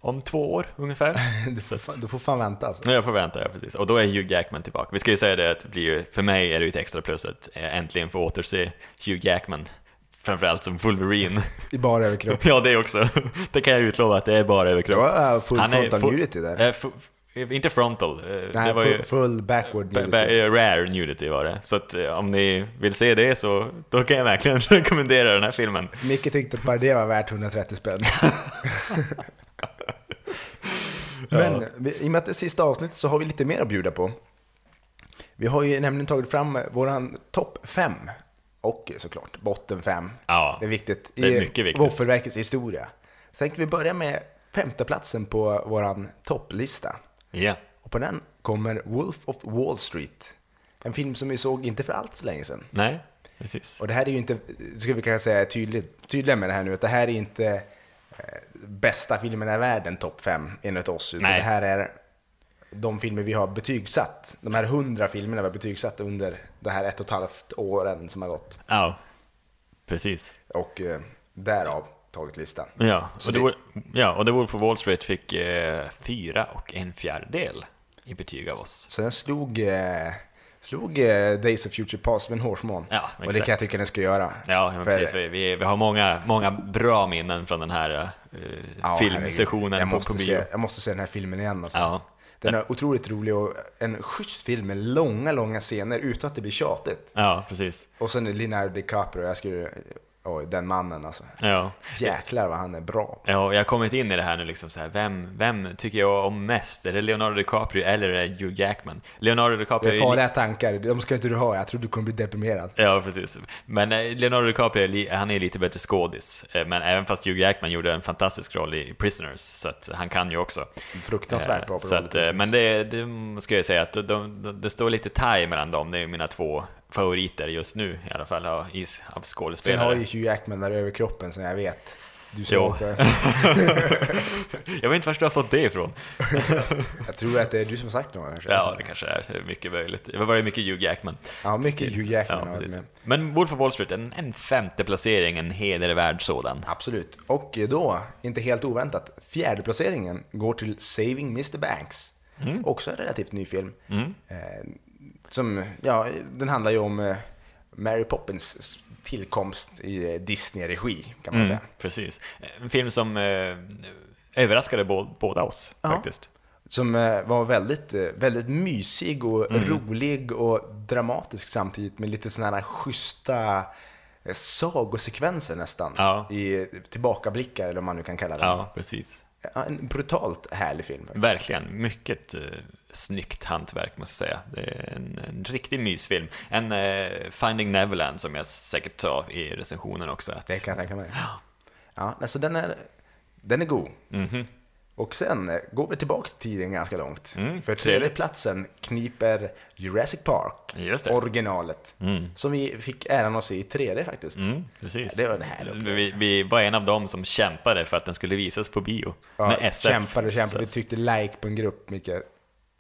om två år ungefär. Du får, att, du får fan vänta alltså. Ja, jag får vänta, ja precis. Och då är Hugh Jackman tillbaka. Vi ska ju säga det att det blir ju, för mig är det ju ett extra plus att eh, äntligen få återse Hugh Jackman. Framförallt som Wolverine. I bara överkropp. ja, det också. Det kan jag utlova att det är bara Det överkropp. var uh, full Han frontal full- nudity där. F- inte frontal. eh, Nej, det var full, ju full backward ba- nudity. ba- eh, rare nudity var det. Så att om ni vill se det så då kan jag verkligen rekommendera den här filmen. Micke tyckte att bara det var värt 130 spänn. Men i och med att det är sista avsnittet så har vi lite mer att bjuda på. Vi har ju nämligen tagit fram våran topp 5 och såklart botten 5. Ja, Det är viktigt det är i mycket viktigt. Våffelverkets historia. Så tänkte vi börja med femteplatsen på våran topplista. Ja. Och på den kommer Wolf of Wall Street. En film som vi såg inte för allt så länge sedan. Nej, precis. Och det här är ju inte, ska vi kanske säga tydligt, tydliga med det här nu, att det här är inte eh, bästa filmen i världen, topp 5, enligt oss. Utan Nej. det här är de filmer vi har betygsatt. De här hundra filmerna vi har betygsatt under det här ett och ett halvt åren som har gått. Ja, precis. Och eh, därav tagit listan. Ja, Så och det, det- Wolf- ja, och The Wolf of Wall Street fick eh, fyra och en fjärdedel i betyg av oss. Så den slog, eh, slog eh, Days of Future Past med en hårsmån. Ja, och det exakt. kan jag tycka den ska göra. Ja, men För- precis. Vi, vi, vi har många, många bra minnen från den här eh, Ja, filmsessionen jag på, måste på bio. se, Jag måste se den här filmen igen alltså. Ja. Den är otroligt rolig och en schysst film med långa, långa scener utan att det blir tjatigt. ja, precis. Och sen Leonardo DiCaprio, jag skulle oj, den mannen alltså. Ja. Jäklar vad han är bra. Ja, jag har kommit in i det här nu liksom så här, vem, vem tycker jag om mest? Är det Leonardo DiCaprio eller är det Hugh Jackman? Leonardo DiCaprio Det är är farliga tankar, de ska inte du ha. Jag tror du kommer bli deprimerad. Ja, precis. Men eh, Leonardo DiCaprio, är han är lite bättre skådis. Eh, Men även fast Hugh Jackman gjorde en fantastisk roll i Prisoners, så att han kan ju också. Fruktansvärt bra på så att, eh, Men det, det ska jag säga att de, de, det står lite tie mellan dem. Det är mina två favoriter just nu i alla fall av, av Sen skådespelare. har ju Hugh Jackman där över kroppen som jag vet du såg för. jag vet inte var du har fått det ifrån. Jag tror att det är du som har sagt något kanske. Ja, det kanske är mycket möjligt. Det var mycket Hugh Jackman. Ja, mycket Hugh Jackman Ja. Men Wolf of Wall Street, en, en femte placering, en hedervärd sådan. Absolut. Och då, inte helt oväntat, fjärde placeringen går till Saving Mr. Banks. Mm. Också en relativt ny film. Eh, som, ja, den handlar ju om eh, Mary Poppins tillkomst i eh, Disney-regi, kan man Mm, säga. precis. En film som eh, överraskade bå- båda oss Ja. faktiskt. Som eh, var väldigt, eh, väldigt mysig och Mm. rolig och dramatisk samtidigt med lite sådana här schyssta eh, sagosekvenser nästan. Ja. I tillbakablickar eller vad man nu kan kalla det. Ja, precis. Ja, En brutalt härlig film. faktiskt. Verkligen, mycket snyggt hantverk måste jag säga. Det är en, en riktig mysfilm. En eh, Finding Neverland som jag säkert sa i recensionen också. Att, Det kan jag tänka mig. Ja, alltså den är, den är god. Mhm. Och sen eh, går vi tillbaka till tiden ganska långt. Mm, För tredje platsen kniper Jurassic Park, originalet. Mm. Som vi fick äran att se i 3D faktiskt. Mm, precis. Det var en härlig vi, vi var en av dem som kämpade för att den skulle visas på bio. Ja, med SF. kämpade och kämpade. Vi Så tyckte like på en grupp, Micke.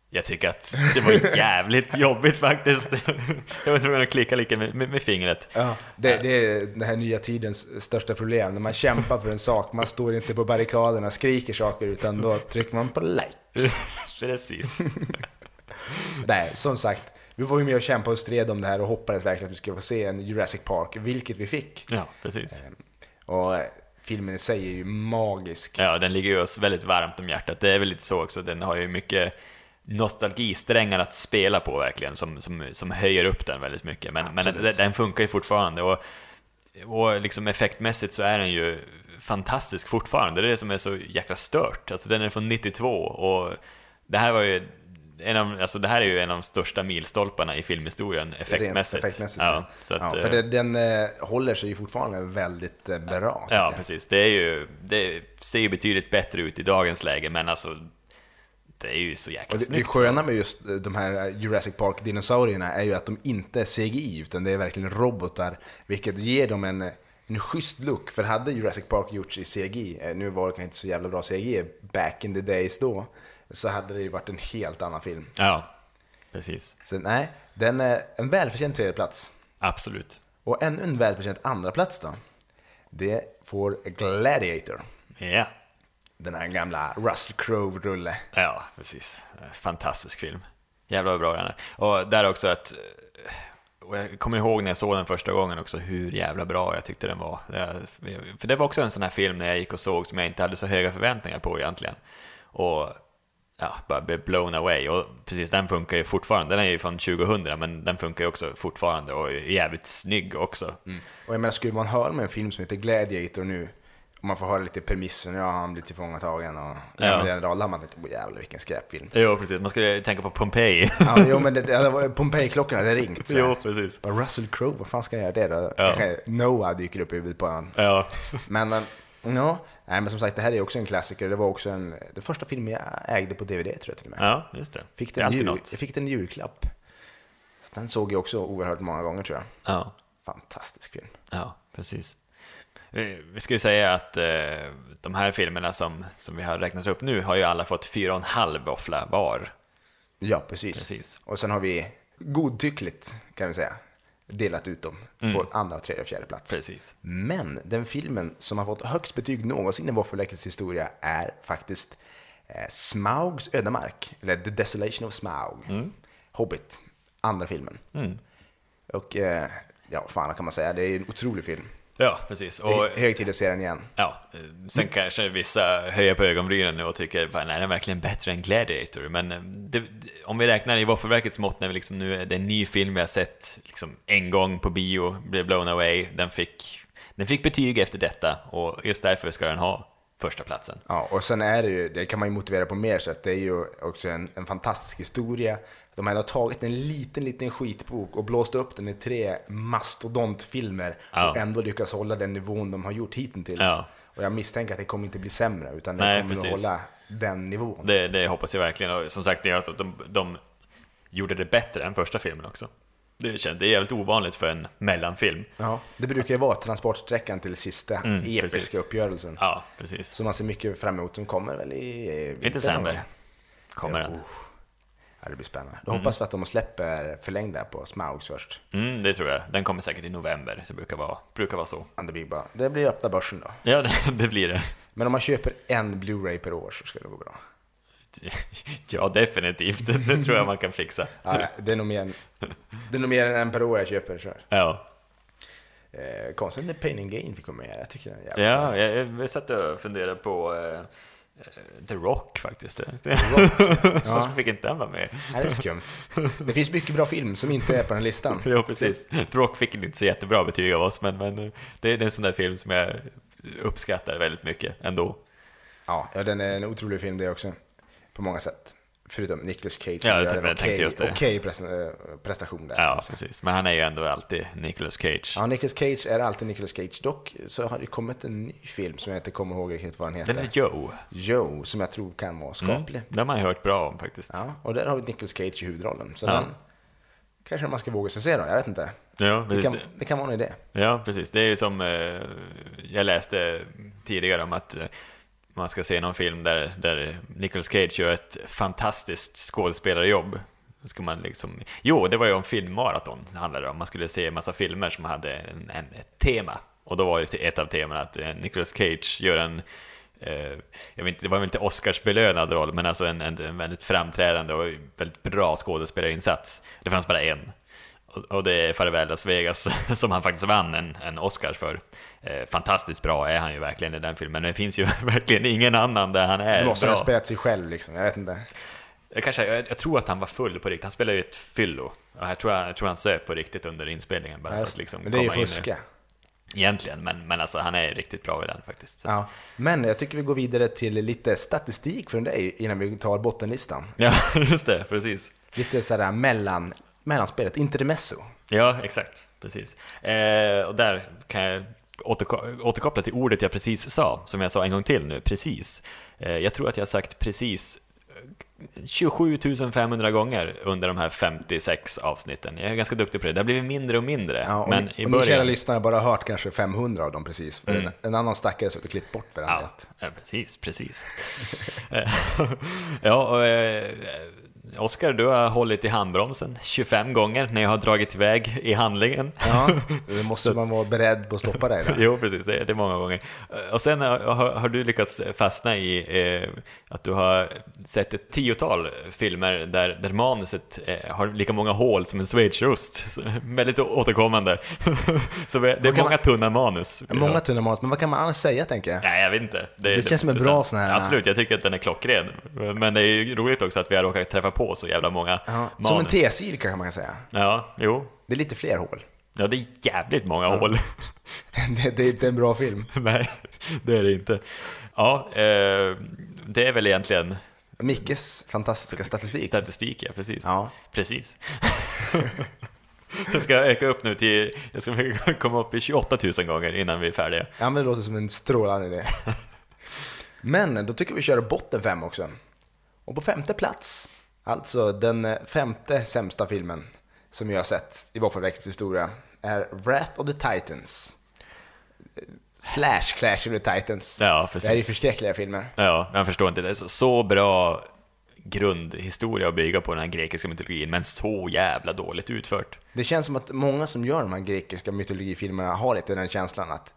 Jag tycker att det var jävligt jobbigt faktiskt. Jag var tvungen att klicka lite med, med, med fingret. Ja, det, det är den här nya tidens största problem. När man kämpar för en sak, man står inte på barrikaderna och skriker saker, utan då trycker man på like. Precis. Nej, som sagt, vi var ju med och kämpade och stred om det här och hoppades verkligen att vi skulle få se en Jurassic Park, vilket vi fick. Ja, precis. Och eh, filmen i sig är ju magisk. Ja, den ligger ju oss väldigt varmt om hjärtat. Det är väl lite så också. Den har ju mycket nostalgisträngar att spela på verkligen, som, som, som höjer upp den väldigt mycket. Men, men den, funkar ju fortfarande. Och, och liksom effektmässigt så är den ju fantastisk fortfarande. Det är det som är så jäkla stört. Alltså den är från 92 och det här var ju en av, alltså det här är ju en av de största milstolparna i filmhistorien effektmässigt. Rent effektmässigt ja, ja. så att, ja, eh, för det, den eh, håller sig ju fortfarande väldigt eh, bra. Ja, jag. precis. Det, är ju, det ser ju betydligt bättre ut i dagens läge, men alltså det är ju så jäkla Och det, det snyggt. sköna med just eh, de här Jurassic Park-dinosaurierna är ju att de inte är CGI, utan det är verkligen robotar, vilket ger dem en, en schysst look. För hade Jurassic Park gjorts i CGI, eh, nu var det kanske inte så jävla bra CGI back in the days då, så hade det ju varit en helt annan film. Ja, precis. Så nej, den är en välförtjänt tredje plats. Absolut. Och ännu en välförtjänt andra plats då. Det får Gladiator. Ja, Den här gamla Russell Crowe-rulle. ja precis. Fantastisk film. Jävla vad bra den är. Och där också att och jag kommer ihåg när jag såg den första gången också hur jävla bra jag tyckte den var. För det var också en sån här film när jag gick och såg som jag inte hade så höga förväntningar på egentligen. Och ja, bara blev blown away. Och precis, den funkar ju fortfarande. Den är ju från 2000, men den funkar ju också fortfarande och är jävligt snygg också. Och jag menar, skulle man höra om en film som heter Gladiator nu, man får höra lite premissen, ja han blir tillfångatagen och Ja. den rollen, man tänker, åh jävlar vilken skräpfilm. Jo, precis. Man skulle tänka på Pompeji. ja, jo men det, det var Pompeji-klockorna hade ringt. Så. jo, precis. Bara Russell Crowe, vad fan ska jag göra det då? Ja. Kanske Noah dyker upp i huvudet på honom. Ja, Men, eh, ja, nej men som sagt det här är också en klassiker. Det var också en, den första filmen jag ägde på DVD tror jag till och med. ja just det. Fick det den alltid jul, jag fick den i julklapp. Den såg jag också oerhört många gånger tror jag. Ja. Fantastisk film. Ja, precis. Vi vi ska ju säga att eh, de här filmerna som, som vi har räknat upp nu har ju alla fått fyra och en halv våffla var. Ja, precis. Precis. Och sen har vi godtyckligt, kan vi säga, delat ut dem på andra, tredje och fjärde plats. Precis. Men den filmen som har fått högst betyg någonsin i Våffelverkets historia är faktiskt eh, Smaugs ödemark, eller The Desolation of Smaug. Hobbit, andra filmen. Mm. Och eh, ja, fan kan man säga, det är en otrolig film. Ja, precis. Och är hög tid att se den igen. ja, sen kanske vissa höjer på ögonbrynen nu och tycker "Fan, är den verkligen bättre än Gladiator? Men eh, det, om vi räknar i Våffelverkets mått när vi liksom nu är det är en ny film vi har sett liksom en gång på bio, blev blown away, den fick den fick betyg efter detta och just därför ska den ha första platsen. Ja, och sen är det ju, det kan man ju motivera på mer sätt, det är ju också en, en fantastisk historia. De hade tagit en liten, liten skitbok och blåst upp den i tre mastodontfilmer Ja. och ändå lyckats hålla den nivån de har gjort hittills. Ja. Och jag misstänker att det kommer inte bli sämre, utan det Nej, kommer att hålla den nivån. Det, det hoppas jag verkligen. Och som sagt, det är att de, de gjorde det bättre än första filmen också. Det, känns, det är jävligt ovanligt för en mellanfilm. Ja, det brukar ju vara transportsträckan till sista Mm, episka precis. uppgörelsen. Ja, precis. Som man ser mycket fram emot, som kommer väl i... I december kommer den. Oh. Ja, det blir spännande. Då hoppas vi att de släpper förlängda på Smaugs först. Mm, det tror jag. Den kommer säkert i november, så det brukar vara, brukar vara så. Ja, Det blir, bara, det blir öppna börsen då. Ja, det, det blir det. Men om man köper en Blu-ray per år så ska det gå bra. Ja, definitivt. Det, tror jag man kan fixa. Ja, det, är nog mer det är nog mer än en per år jag köper. Så. Ja, Eh, konstigt när Pain and Gain fick komma med. Jag tycker den är jävligt ja jag, jag satt och funderade på eh, eh, The Rock faktiskt. så Ja. fick inte den vara med. Det är skumt. Det finns mycket bra film som inte är på den listan. Ja, precis. The Rock fick inte så jättebra betyg av oss, men, men eh, det är en sån där film som jag uppskattar väldigt mycket ändå. Ja, ja, den är en otrolig film det också. På många sätt. Förutom Nicolas Cage. Ja, jag gör en okej det. okej pres- eh, prestation där. Ja, precis. Men han är ju ändå alltid Nicolas Cage. Ja, Nicolas Cage är alltid Nicolas Cage. Dock så har det kommit en ny film som jag inte kommer ihåg riktigt vad den heter. Den är Joe. Joe, som jag tror kan vara skaplig. Mm. Den har man hört bra om faktiskt. Ja, och där har vi Nicolas Cage i huvudrollen. Så Ja. den kanske man ska våga sig se då, jag vet inte. Ja, Det kan, det kan vara en idé. Ja, precis. Det är ju som eh, jag läste tidigare om att eh, man ska se någon film där, där Nicolas Cage gör ett fantastiskt skådespelarjobb. Ska man liksom... Jo, det var ju om filmmaraton det handlade om. Man skulle se en massa filmer som hade en, en, ett tema. Och då var det ett av temana att eh, Nicolas Cage gör en eh, jag vet inte, det var väl inte Oscarsbelönad roll, men alltså en, en, en väldigt framträdande och väldigt bra skådespelarinsats. Det fanns bara en. Och, det är Farväl Las Vegas som han faktiskt vann en, en Oscar för. Eh, fantastiskt bra är han ju verkligen i den filmen, men det finns ju verkligen ingen annan där han är Du måste ha spelat sig själv liksom, jag vet inte. Jag, kanske, jag, jag tror att han var full på riktigt, han spelade ju ett fyllo. Jag tror, jag tror han söp på riktigt under inspelningen bara att liksom Men det är ju fuska. Egentligen, men, men alltså han är riktigt bra i den faktiskt. Ja. Men jag tycker vi går vidare till lite statistik från dig innan vi tar bottenlistan. Ja, just det, precis. Lite sådär mellan, mellanspelet, intermezzo. Ja, exakt. Precis. Eh, och där kan jag återko- återkoppla till ordet jag precis sa, som jag sa en gång till nu, precis. Eh, jag tror att jag har sagt precis eh, 27 500 gånger under de här 56 avsnitten. Jag är ganska duktig på det. Det har blivit mindre och mindre. Ja, och men ni, i och ni kära början... lyssnare har bara hört kanske 500 av dem precis. För Mm. en, en annan stackare har och klippt bort den Ja, ja, precis, precis. Eh, ja, och, eh, Oskar, du har hållit i handbromsen 25 gånger när jag har dragit iväg i handlingen. Ja, då måste man vara beredd på att stoppa dig. Jo, precis. Det, det är många gånger. Och sen har, har, du lyckats fastna i eh, att du har sett ett tiotal filmer där, där manuset eh, har lika många hål som en schweizerost. Väldigt återkommande. Så det är många man- tunna manus. Många tunna manus, men vad kan man annars säga tänker jag? Nej, jag vet inte. Det känns som en bra så- sån här- Absolut, jag tycker att den är klockren. Men det är ju roligt också att vi har råkat träffa på så jävla många Ja, manus. som en T-sil kanske man kan säga. Ja, jo. Det är lite fler hål. Ja, det är jävligt många hål. Det, det är inte en bra film. Nej, det är det inte. Ja, eh, det är väl egentligen Mickes fantastiska statistik. statistik, ja, precis. Ja. Precis. jag ska öka upp nu till, jag ska komma upp i 28 000 gånger innan vi är färdiga. Ja, men det låter som en strålande idé. Men då tycker vi kör botten fem också. Och på femte plats, alltså den eh, femte sämsta filmen som jag har sett i Våffelverkets historia, är Wrath of the Titans. Eh, Slash Clash of the Titans. Ja, Det här är precis. förskräckliga filmer. Ja, jag förstår inte. Det är så, så bra grundhistoria att bygga på den här grekiska mytologin, men så jävla dåligt utfört. Det känns som att många som gör de här grekiska mytologifilmerna har lite den känslan att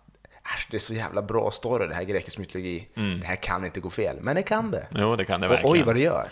det är så jävla bra story det här grekisk mytologi. Det här kan inte gå fel. Men det kan det. Jo, det kan det Och verkligen. oj vad det gör.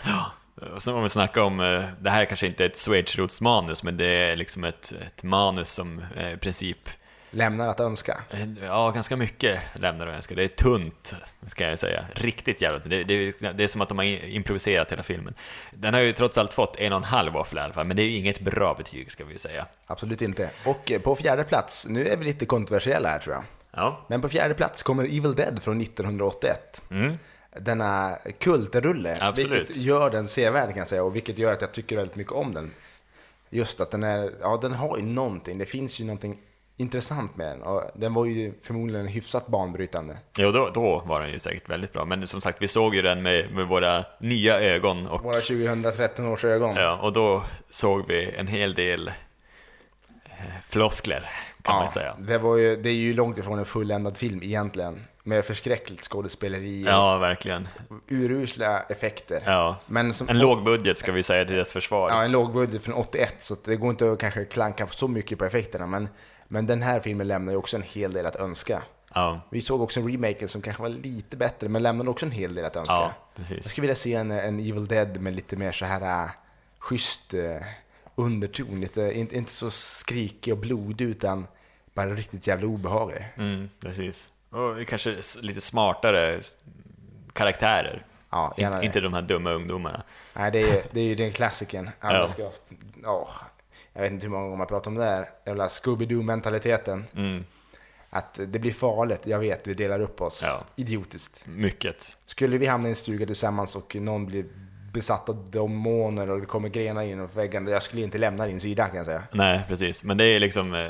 Och sen om vi snackar om, det här kanske inte är ett Schweizerrotsmanus, men det är liksom ett, ett manus som eh, i princip, Lämnar att önska. eh, ja ganska mycket lämnar att önska. Det är tunt, ska jag säga. Riktigt jävla tunt. Det, det, det är som att de har improviserat hela filmen. Den har ju trots allt fått en och en halv våffla i alla fall, men det är ju inget bra betyg ska vi ju säga. Absolut inte. Och eh, på fjärde plats, nu är vi lite kontroversiella här tror jag. Ja. Men på fjärde plats kommer Evil Dead från 1981. Mm. Denna kultrulle, Absolut. vilket gör den sevärd kan jag säga och vilket gör att jag tycker väldigt mycket om den. Just att den är, ja den har ju någonting, det finns ju någonting intressant med den och den var ju förmodligen hyfsat banbrytande. Jo, då, då var den ju säkert väldigt bra. Men som sagt, vi såg ju den med, med våra nya ögon och, Våra 2013 års ögon. ja, och då såg vi en hel del eh, floskler, kan man säga. Det, var ju, det är ju långt ifrån en fulländad film egentligen. Med förskräckligt skådespeleri Ja, verkligen. urusla effekter. Ja. Men som, En låg budget ska vi säga till dess försvar. Ja, en låg budget från 81, så det går inte att kanske klanka så mycket på effekterna. Men, men den här filmen lämnar ju också en hel del att önska. Ja, Vi såg också en remake som kanske var lite bättre, men lämnade också en hel del att önska. ja Jag precis. skulle vilja se en, en Evil Dead med lite mer så här äh, schysst äh, underton. Lite, inte, inte så skrikig och blodig, utan bara riktigt jävla obehaglig. Mm, precis. Och kanske lite smartare karaktärer. Ja, gärna Inte, de här dumma ungdomarna. Nej, det är, det är ju den klassiken. Ja. ska, ja, jag vet inte hur många gånger man pratar om det här. Jävla Scooby-Doo-mentaliteten. Mm, Att det blir farligt, jag vet, vi delar upp oss. Ja. Idiotiskt. mycket. Skulle vi hamna i en stuga tillsammans och någon blir besatt av demoner och det kommer grenar in och väggen, jag skulle inte lämna din sida kan jag säga. Nej, precis. Men det är liksom, eh,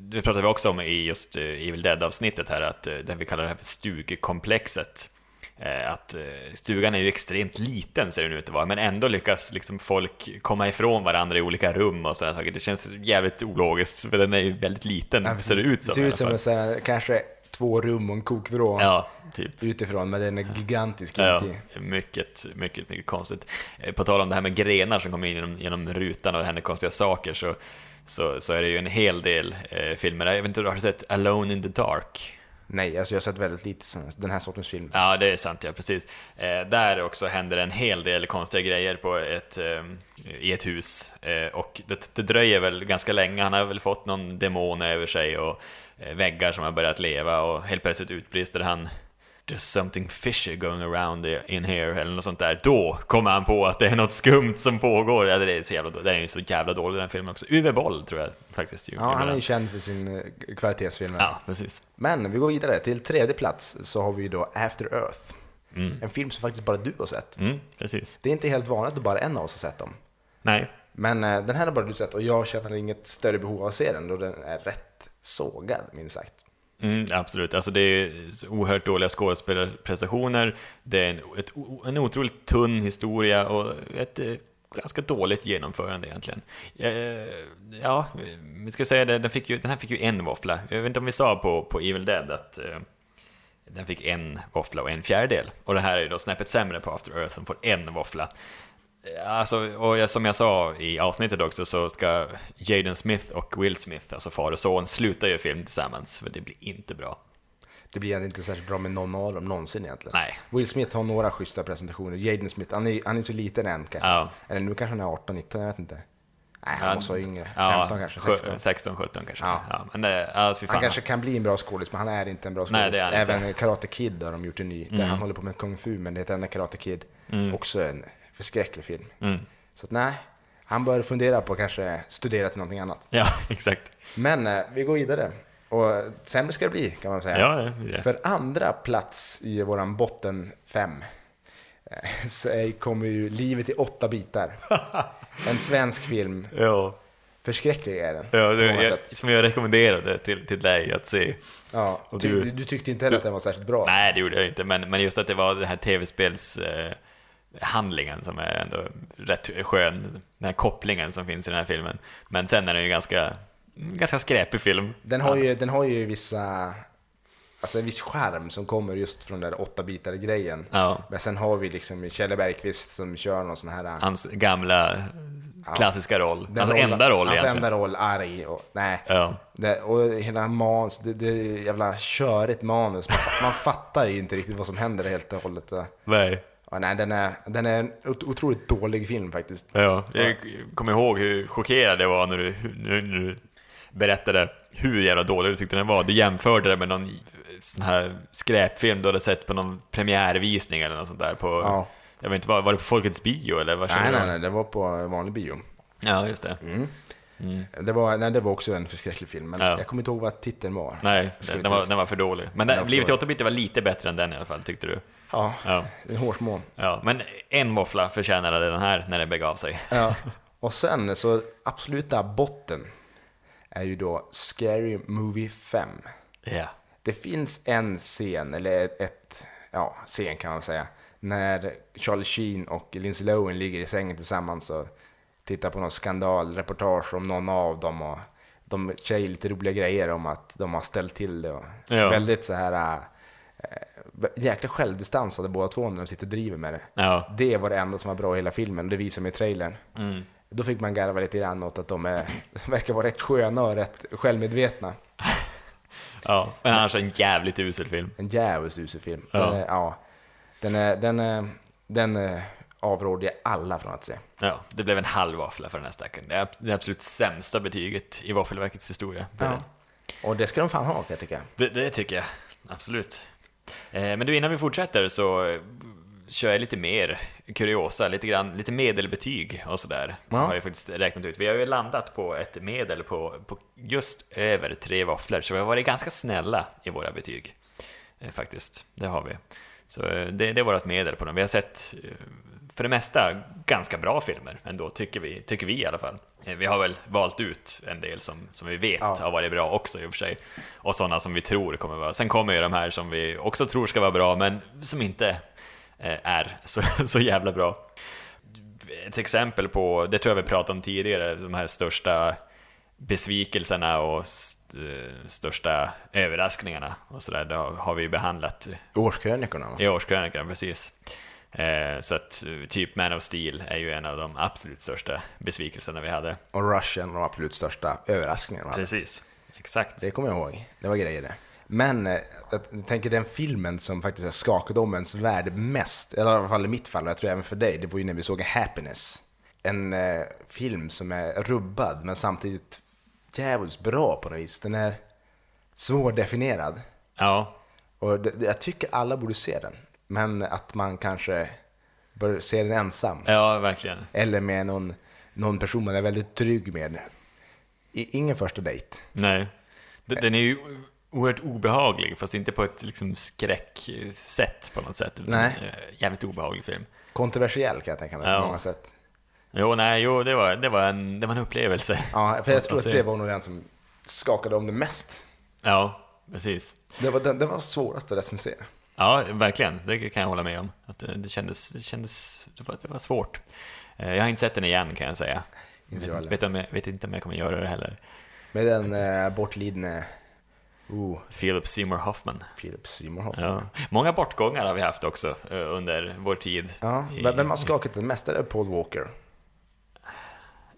det pratade vi också om i just eh, Evil Dead-avsnittet här, att eh, det vi kallar det här för stugkomplexet. Eh, Att eh, stugan är ju extremt liten ser den ut att vara, men ändå lyckas liksom folk komma ifrån varandra i olika rum och sådana saker. Det känns jävligt ologiskt, för den är ju väldigt liten, ser det ut som. Det ser ut som fall. en sån här, kanske två rum och en kokvrå Ja, typ. utifrån, men den är gigantisk Ja, inuti. mycket, mycket, mycket konstigt. Eh, På tal om det här med grenar som kommer in genom, genom rutan och det händer konstiga saker så, så, så är det ju en hel del eh, filmer. Jag vet inte, har du sett Alone in the Dark? Nej, alltså jag har sett väldigt lite sån, den här sortens film. Ja, det är sant, ja precis. Eh, där också händer en hel del konstiga grejer på ett, eh, i ett hus. Eh, och det, det dröjer väl ganska länge, han har väl fått någon demon över sig och eh, väggar som har börjat leva och helt plötsligt utbrister han There's something fishy going around in here, eller något sånt där. Då kommer han på att det är något skumt som pågår. Ja, det är så jävla, det är ju så jävla dålig den filmen också. Uwe Boll tror jag faktiskt Ja, han är den. ju känd för sin eh, kvalitetsfilmer. Ja, precis. Men vi går vidare. Till tredje plats så har vi då After Earth. Mm. En film som faktiskt bara du har sett. Mm, precis. Det är inte helt vanligt att bara en av oss har sett dem. Nej, Men eh, den här har bara du sett och jag känner inget större behov av att se den då den är rätt sågad, minst sagt. Mm, absolut, alltså det är oerhört dåliga skådespelarprestationer, det är en, ett, en otroligt tunn historia och ett eh, ganska dåligt genomförande egentligen. Eh, ja, vi ska säga det, den, fick ju, den här fick ju en våffla. Jag vet inte om vi sa på, på Evil Dead att eh, den fick en våffla och en fjärdedel. Och det här är ju då snäppet sämre på After Earth som får en våffla. Alltså, och som jag sa i avsnittet också så ska Jaden Smith och Will Smith, alltså far och son, sluta göra film tillsammans, för det blir inte bra. Det blir inte särskilt bra med någon av dem någonsin egentligen. Nej. Will Smith har några schyssta presentationer. Jaden Smith, han är, han är så liten än kanske. Ja. Eller nu kanske han är 18, 19, jag vet inte. Nej, han måste vara yngre. Ja, 15 kanske, sjö- 16. 16, 17 kanske. Ja. Ja. men det, fan. Han kanske kan bli en bra skådis, men han är inte en bra skådis. Är Även inte. Mm. Karate Kid har de gjort en ny, där han håller på med Kung Fu, men det heter ändå Karate Kid. Också en förskräcklig film. Mm. Så att nej, han bör fundera på att kanske studera till någonting annat. Ja, exakt. Men eh, vi går vidare. Och sämre ska det bli, kan man säga. Ja, det det. För andra plats i våran botten fem eh, så kommer ju Livet i åtta bitar. En svensk film. Ja, Förskräcklig är den. ja det, jag, som jag rekommenderade till, till dig att se. Ja, och du- du, du tyckte inte heller att den var särskilt bra? Nej, det gjorde jag inte, men, men just att det var den här tv-spels... Eh, handlingen som är ändå rätt skön, den här kopplingen som finns i den här filmen. Men sen är den ju ganska, ganska skräpig film. Den har, ju, den har ju vissa, alltså en viss skärm som kommer just från den där åtta bitar grejen. Ja. Men sen har vi liksom Kjelle Bergqvist som kör någon sån här... Hans gamla klassiska roll. den Hans rollen- enda roll Hans egentligen. enda roll, arg och nej. Ja. Det, och hela manus, det, det jävla körigt manus. Man, man fattar ju inte riktigt vad som händer helt och hållet. Nej. Ja, nej, den är, den är en ot- otroligt dålig film faktiskt. Ja, jag kommer ihåg hur chockerad jag var när du, när du berättade hur jävla dålig du tyckte den var. Du jämförde det med någon sån här skräpfilm du hade sett på någon premiärvisning eller något sånt där på... Ja. Jag vet inte, var, var det på Folkets bio eller vad Nej, nej, nej, det var på vanlig bio. Ja, just det. Det, var, nej, det var också en förskräcklig film, men Mm. Ja. jag kommer inte ihåg vad titeln var. Nej, den, den, var, den var för dålig. Men Den den, Livet i för 8-bit var lite bättre än den i alla fall, tyckte du? Ja, Ja. en hårsmån. ja. Men en våffla förtjänade den här när den begav sig. Ja. Och sen så absoluta botten är ju då Scary Movie 5. Ja. Det finns en scen, eller ett, ett ja, scen kan man säga, när Charlie Sheen och Lindsay Lohan ligger i sängen tillsammans och tittar på någon skandalreportage om någon av dem och de säger lite roliga grejer om att de har ställt till det. Och Ja. Väldigt så här äh, jäkla självdistansade båda två när de sitter och driver med det. Ja. Det var det enda som var bra i hela filmen, det visar mig i trailern. Mm. Då fick man garva lite grann åt att de är, verkar vara rätt sköna och rätt självmedvetna. ja. Men annars en jävligt usel film. En djävulskt usel film. Den Ja. är, ja, den är, den är, den är avråder jag alla från att se. Ja, det blev en halv våffla för den här stackaren. Det är det absolut sämsta betyget i Våffelverkets historia. Ja. den. Och det ska de fan ha jag tycka. Det, det tycker jag, absolut. Eh, men du, innan vi fortsätter så eh, kör jag lite mer kuriosa, lite grann, lite medelbetyg och sådär. Ja. Har jag faktiskt räknat ut. Vi har ju landat på ett medel på, på just över tre våfflor, så vi har varit ganska snälla i våra betyg. Eh, faktiskt, det har vi. Så det, det är vårt medel på dem. Vi har sett för det mesta ganska bra filmer ändå, tycker vi, tycker vi i alla fall. Eh, Vi har väl valt ut en del som, som vi vet Ja. har varit bra också i och för sig. Och sådana som vi tror kommer vara. Sen kommer ju de här som vi också tror ska vara bra, men som inte eh, är så, så jävla bra. Ett exempel på, det tror jag vi pratade om tidigare, de här största besvikelserna och st eh, största överraskningarna och sådär, det har vi ju behandlat Årskrönikorna va? i årskrönikan, precis. Eh, så att eh, typ Man of Steel är ju en av de absolut största besvikelserna vi hade. Och Russian, de absolut största överraskningarna. Precis, exakt. Det kommer jag ihåg. Det var grejer det. Men eh, jag tänker den filmen som faktiskt har skakat om ens värld mest, eller i alla fall i mitt fall, och jag tror även för dig, det var ju när vi såg Happiness. En eh, film som är rubbad, men samtidigt jävligt bra på något vis. Den är svårdefinierad. Ja, Och det- jag tycker alla borde se den. Men att man kanske bör se den ensam. ja verkligen. Eller med någon, någon person man är väldigt trygg med. I, ingen första dejt. Nej. Den är ju oerhört obehaglig, fast inte på ett liksom skräcksätt på något sätt. Nej. Eh, Jävligt obehaglig film. Kontroversiell kan jag tänka mig Ja. på många sätt. Jo, nej, jo, det var, det var, en, det var en upplevelse. Ja, för jag tror att det var nog den som skakade om det mest. Ja, precis. Det var, den, den var svårast att recensera. Ja, verkligen. Det kan jag hålla med om. Att eh, det kändes, det kändes, det var, det var svårt. Eh, Jag har inte sett den igen kan jag säga. Inte jag vet, vet, om jag, vet inte om jag kommer göra det heller. Med den eh, bortlidne oh, Philip Seymour Hoffman. Philip Seymour Hoffman. Ja. Många bortgångar har vi haft också eh, under vår tid. Ja, i- vem har skakat den mest? Är det Paul Walker?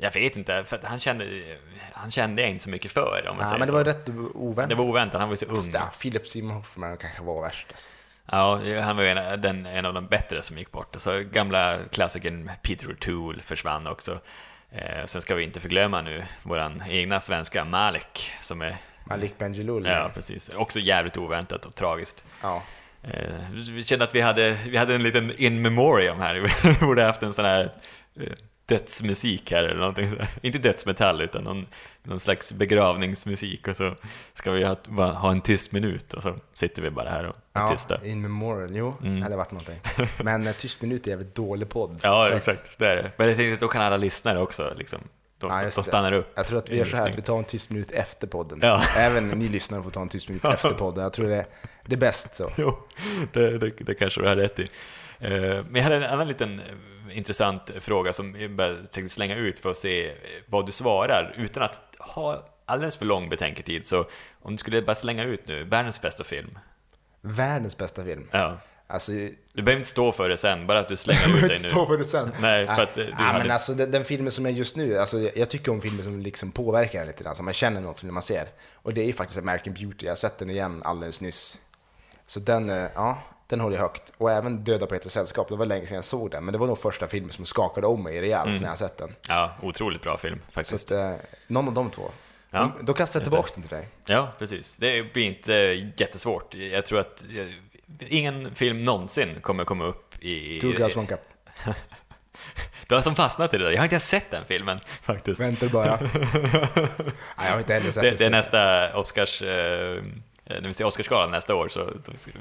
Jag vet inte, för att han kände, han kände jag inte så mycket för om man Ja, säger men det så. var rätt oväntat. det var oväntat, han var ju så ung. Ja, Philip Seymour Hoffman kanske var värst. Alltså. Ja, han var ju en, den, en av de bättre som gick bort. Så gamla klassikern Peter O'Toole försvann också. Eh, sen ska vi inte förglömma nu våran egna svenska Malik som är, Malik Bendjelloul. ja precis, också jävligt oväntat och tragiskt. ja. Eh, vi kände att vi hade, vi hade en liten in memoriam här, vi borde haft en sån här eh, dödsmusik här eller någonting sådär. Inte dödsmetall utan någon, någon slags begravningsmusik och så ska vi ha, bara ha en tyst minut och så sitter vi bara här och är Ja, tysta. in memorial. Jo, det hade varit någonting. Men eh, Tyst minut är jävligt dålig podd. Ja, exakt. Det är det. Men jag tänkte att då kan alla lyssnare också liksom, de, Ja, de stannar upp. Jag tror att vi gör så här att vi tar en tyst minut efter podden. Ja. Även ni lyssnare får ta en tyst minut efter podden. Jag tror det, det är bäst så. Jo, det, det, det kanske du har rätt i. Eh, Men jag hade en annan liten eh, intressant fråga som jag tänkte slänga ut för att se vad du svarar utan att ha alldeles för lång betänketid. Så om du skulle bara slänga ut nu, världens bästa film. Världens bästa film. Ja. Alltså, Du behöver inte stå för det sen, bara att du slänger ut behöver dig inte nu. stå för det sen. Nej, för att, du ja, hade- men alltså den, den filmen som är just nu, alltså, jag, jag tycker om filmer som liksom påverkar en lite grann, så man känner något när man ser. Och det är ju faktiskt American Beauty, jag har sett den igen alldeles nyss. Så den, eh, ja, den håller jag högt. Och även Döda på ett sällskap, det var länge sedan jag såg den, men det var nog första filmen som skakade om mig rejält Mm. när jag sett den. Ja, otroligt bra film Så faktiskt. att, eh, någon av de två. Ja, Då kastar jag tillbaka den till dig. Ja, precis. Det blir inte jättesvårt. Jag tror att eh, ingen film någonsin kommer komma upp i... Two Girls One Cup. Du har som fastnat i det där. Jag har inte ens sett den filmen faktiskt. Väntar bara. Nej, jag har inte heller sett Det, det är nästa Oscars... Eh, när vi ser Oscarsgalan nästa år så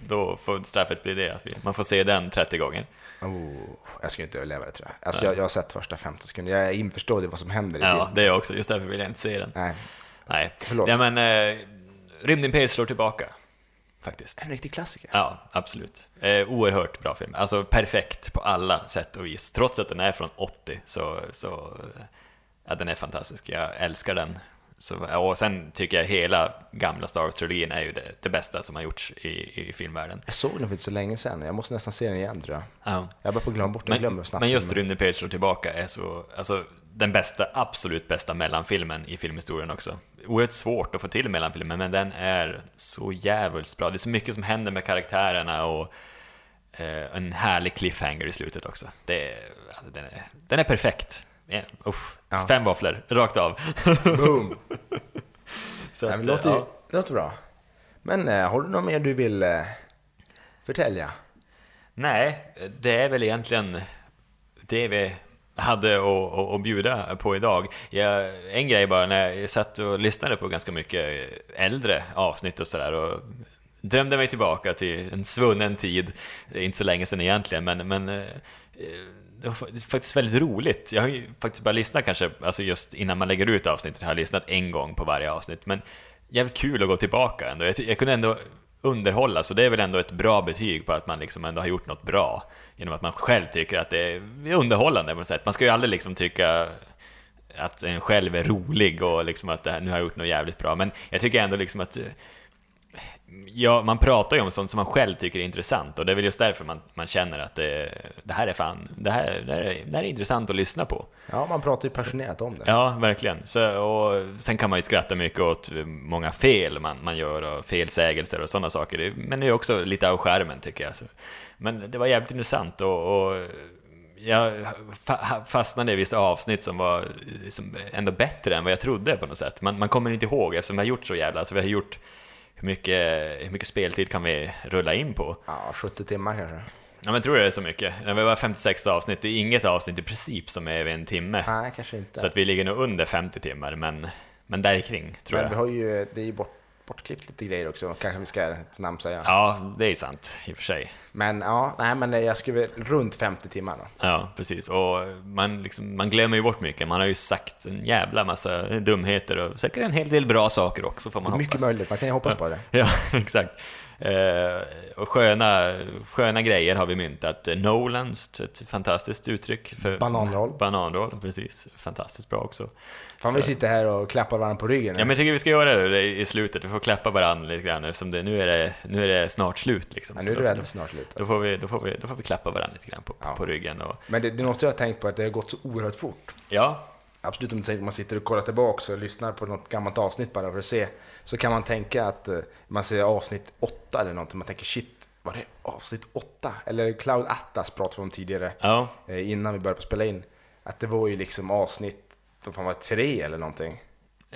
då får straffet bli det. Man får se den 30 gånger. Oh, jag skulle inte överleva det tror jag. Alltså, jag, jag har sett första 15 sekunder. Jag är införstådd i vad som händer i Ja, filmen. det är jag också. Just därför vill jag inte se den. Nej, Nej. Förlåt. Ja, men eh, Rymdimperiet slår tillbaka. Faktiskt. en riktig klassiker. Ja, absolut. Eh, oerhört bra film. Alltså perfekt på alla sätt och vis. Trots att den är från 80 så, så ja, den är fantastisk. Jag älskar den. Så, och sen tycker jag hela gamla Star Wars-trilogin är ju det, det bästa som har gjorts i, i filmvärlden. Jag såg den för inte så länge sedan. Jag måste nästan se den igen tror jag. Ja. Jag börjar på glömma bort den. Jag glömmer Men, snabbt. men just filmer. Rymdimperiet slår tillbaka är så, alltså den bästa, absolut bästa mellanfilmen i filmhistorien också. Oerhört svårt att få till mellanfilmen, men den är så jävligt bra. Det är så mycket som händer med karaktärerna och eh, en härlig cliffhanger i slutet också. Det alltså, den, är, den är perfekt. Ja, usch. Ja. Fem våfflor, rakt av. Boom! så att, det, låter, ja. det låter bra. Men eh, har du något mer du vill eh, förtälja? Nej, det är väl egentligen det vi hade att, bjuda på idag. Jag, en grej bara, när jag satt och lyssnade på ganska mycket äldre avsnitt och sådär och drömde mig tillbaka till en svunnen tid, inte så länge sedan egentligen, men, men eh, det var faktiskt väldigt roligt. Jag har ju faktiskt bara lyssnat kanske, alltså just innan man lägger ut avsnittet, har jag lyssnat en gång på varje avsnitt, men jävligt kul att gå tillbaka ändå. Jag, jag kunde ändå underhålla, så det är väl ändå ett bra betyg på att man liksom ändå har gjort något bra. Genom att man själv tycker att det är underhållande på något sätt. Man ska ju aldrig liksom tycka att en själv är rolig och liksom att det här, nu har jag gjort något jävligt bra. Men jag tycker ändå liksom att eh, Ja, man pratar ju om sånt som man själv tycker är intressant och det är väl just därför man, man känner att det, det här är fan, det här, det, här är, det här är intressant att lyssna på. Ja, man pratar ju passionerat om det. Ja, verkligen. Så, och sen kan man ju skratta mycket åt många fel man, man gör och felsägelser och sådana saker. Men det är också lite av skärmen tycker jag. Så. Men det var jävligt intressant och, och jag fa- fastnade i vissa avsnitt som var som ändå bättre än vad jag trodde på något sätt. Man, man kommer inte ihåg eftersom vi har gjort så jävla, alltså vi har gjort hur mycket, hur mycket speltid kan vi rulla in på? Ja, 70 timmar kanske. Ja men tror du det är så mycket? Det var 56 avsnitt, det är inget avsnitt i princip som är över en timme. Nej, kanske inte. Så att vi ligger nog under 50 timmar, men, men där kring tror Men jag. vi har ju, det är ju bort, bortklippt lite grejer också, kanske vi ska ett namn säga. Ja, det är sant i och för sig. Men ja, nej men jag skulle runt 50 timmar då. Ja, precis. Och man, liksom, man glömmer ju bort mycket. Man har ju sagt en jävla massa dumheter och säkert en hel del bra saker också får man hoppas. Mycket möjligt, man kan ju hoppas på det. Ja, exakt. Eh, och sköna, sköna grejer har vi myntat. Nolans, ett fantastiskt uttryck för Bananroll. Bananroll, precis. Fantastiskt bra också. Fan vi sitter här och klappar varandra på ryggen. Ja, men jag tycker vi ska göra det i slutet. Vi får klappa varandra lite grann eftersom det, nu, är det, nu är det snart slut. Liksom. Ja, Så nu är det då- väldigt snart slut. Då Alltså. får, vi, då, får vi, då får vi klappa varandra lite grann på, Ja. på ryggen. Och, Men det, det är något jag har tänkt på, att det har gått så oerhört fort. ja, Absolut om man sitter och kollar tillbaka och lyssnar på något gammalt avsnitt bara för att se. Så kan man tänka att eh, man ser avsnitt 8 eller någonting. Man tänker shit, var det avsnitt 8? Eller Cloud Atlas pratade vi om tidigare. ja, eh, Innan vi började spela in. Att det var ju liksom avsnitt, vad fan var det, tre eller någonting.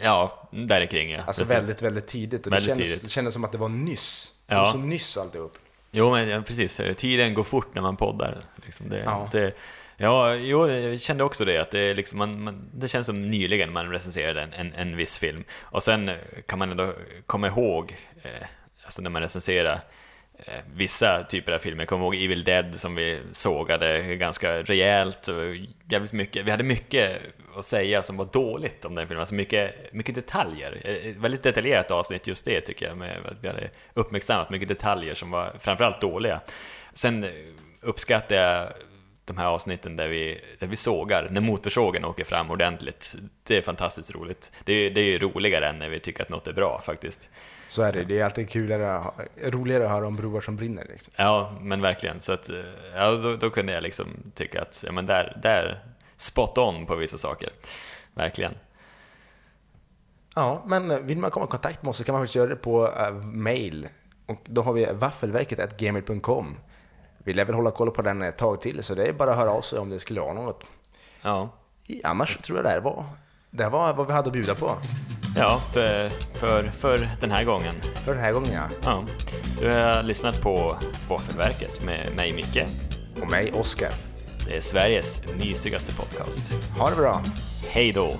ja, där kring ja. Alltså precis. väldigt, väldigt tidigt. Och Väldigt det, kändes, tidigt. det kändes som att det var nyss. Det Ja. var så nyss alltihop. Jo, men ja, precis. Tiden går fort när man poddar. Liksom det, Ja. det, ja, jo, jag kände också det. Att det, är liksom, man, man, det känns som nyligen man recenserade en, en, en viss film. Och sen kan man ändå komma ihåg, eh, alltså när man recenserar eh, vissa typer av filmer. Jag kommer ihåg Evil Dead som vi sågade ganska rejält. Och jävligt mycket. Vi hade mycket att säga som var dåligt om den filmen. Alltså mycket, mycket detaljer. Eh, eh Väldigt detaljerat avsnitt just det tycker jag. Med att vi hade uppmärksammat mycket detaljer som var framförallt dåliga. Sen uppskattar jag de här avsnitten där vi, där vi sågar, när motorsågen åker fram ordentligt. Det är fantastiskt roligt. Det är, det är ju roligare än när vi tycker att något är bra faktiskt. Så är det. Det är alltid kulare, roligare att höra om broar som brinner. Liksom. Ja, men verkligen. Så att, ja, då, då kunde jag liksom tycka att, ja men där, där, spot on på vissa saker. Verkligen. Ja, men vill man komma i kontakt med oss så kan man faktiskt göra det på uh, mail. Och då har vi vaffelverket.gmail.com. Vi lär väl hålla koll på den ett tag till, så det är bara att höra av sig om det skulle vara något. Ja, annars tror jag det här var, det här var vad vi hade att bjuda på ja för, för, för den här gången. för den här gången. Ja. Ja. Du har lyssnat på Våffelverket med mig, Micke. Och mig, Oskar. Det är Sveriges mysigaste podcast. Ha det bra! Hej då!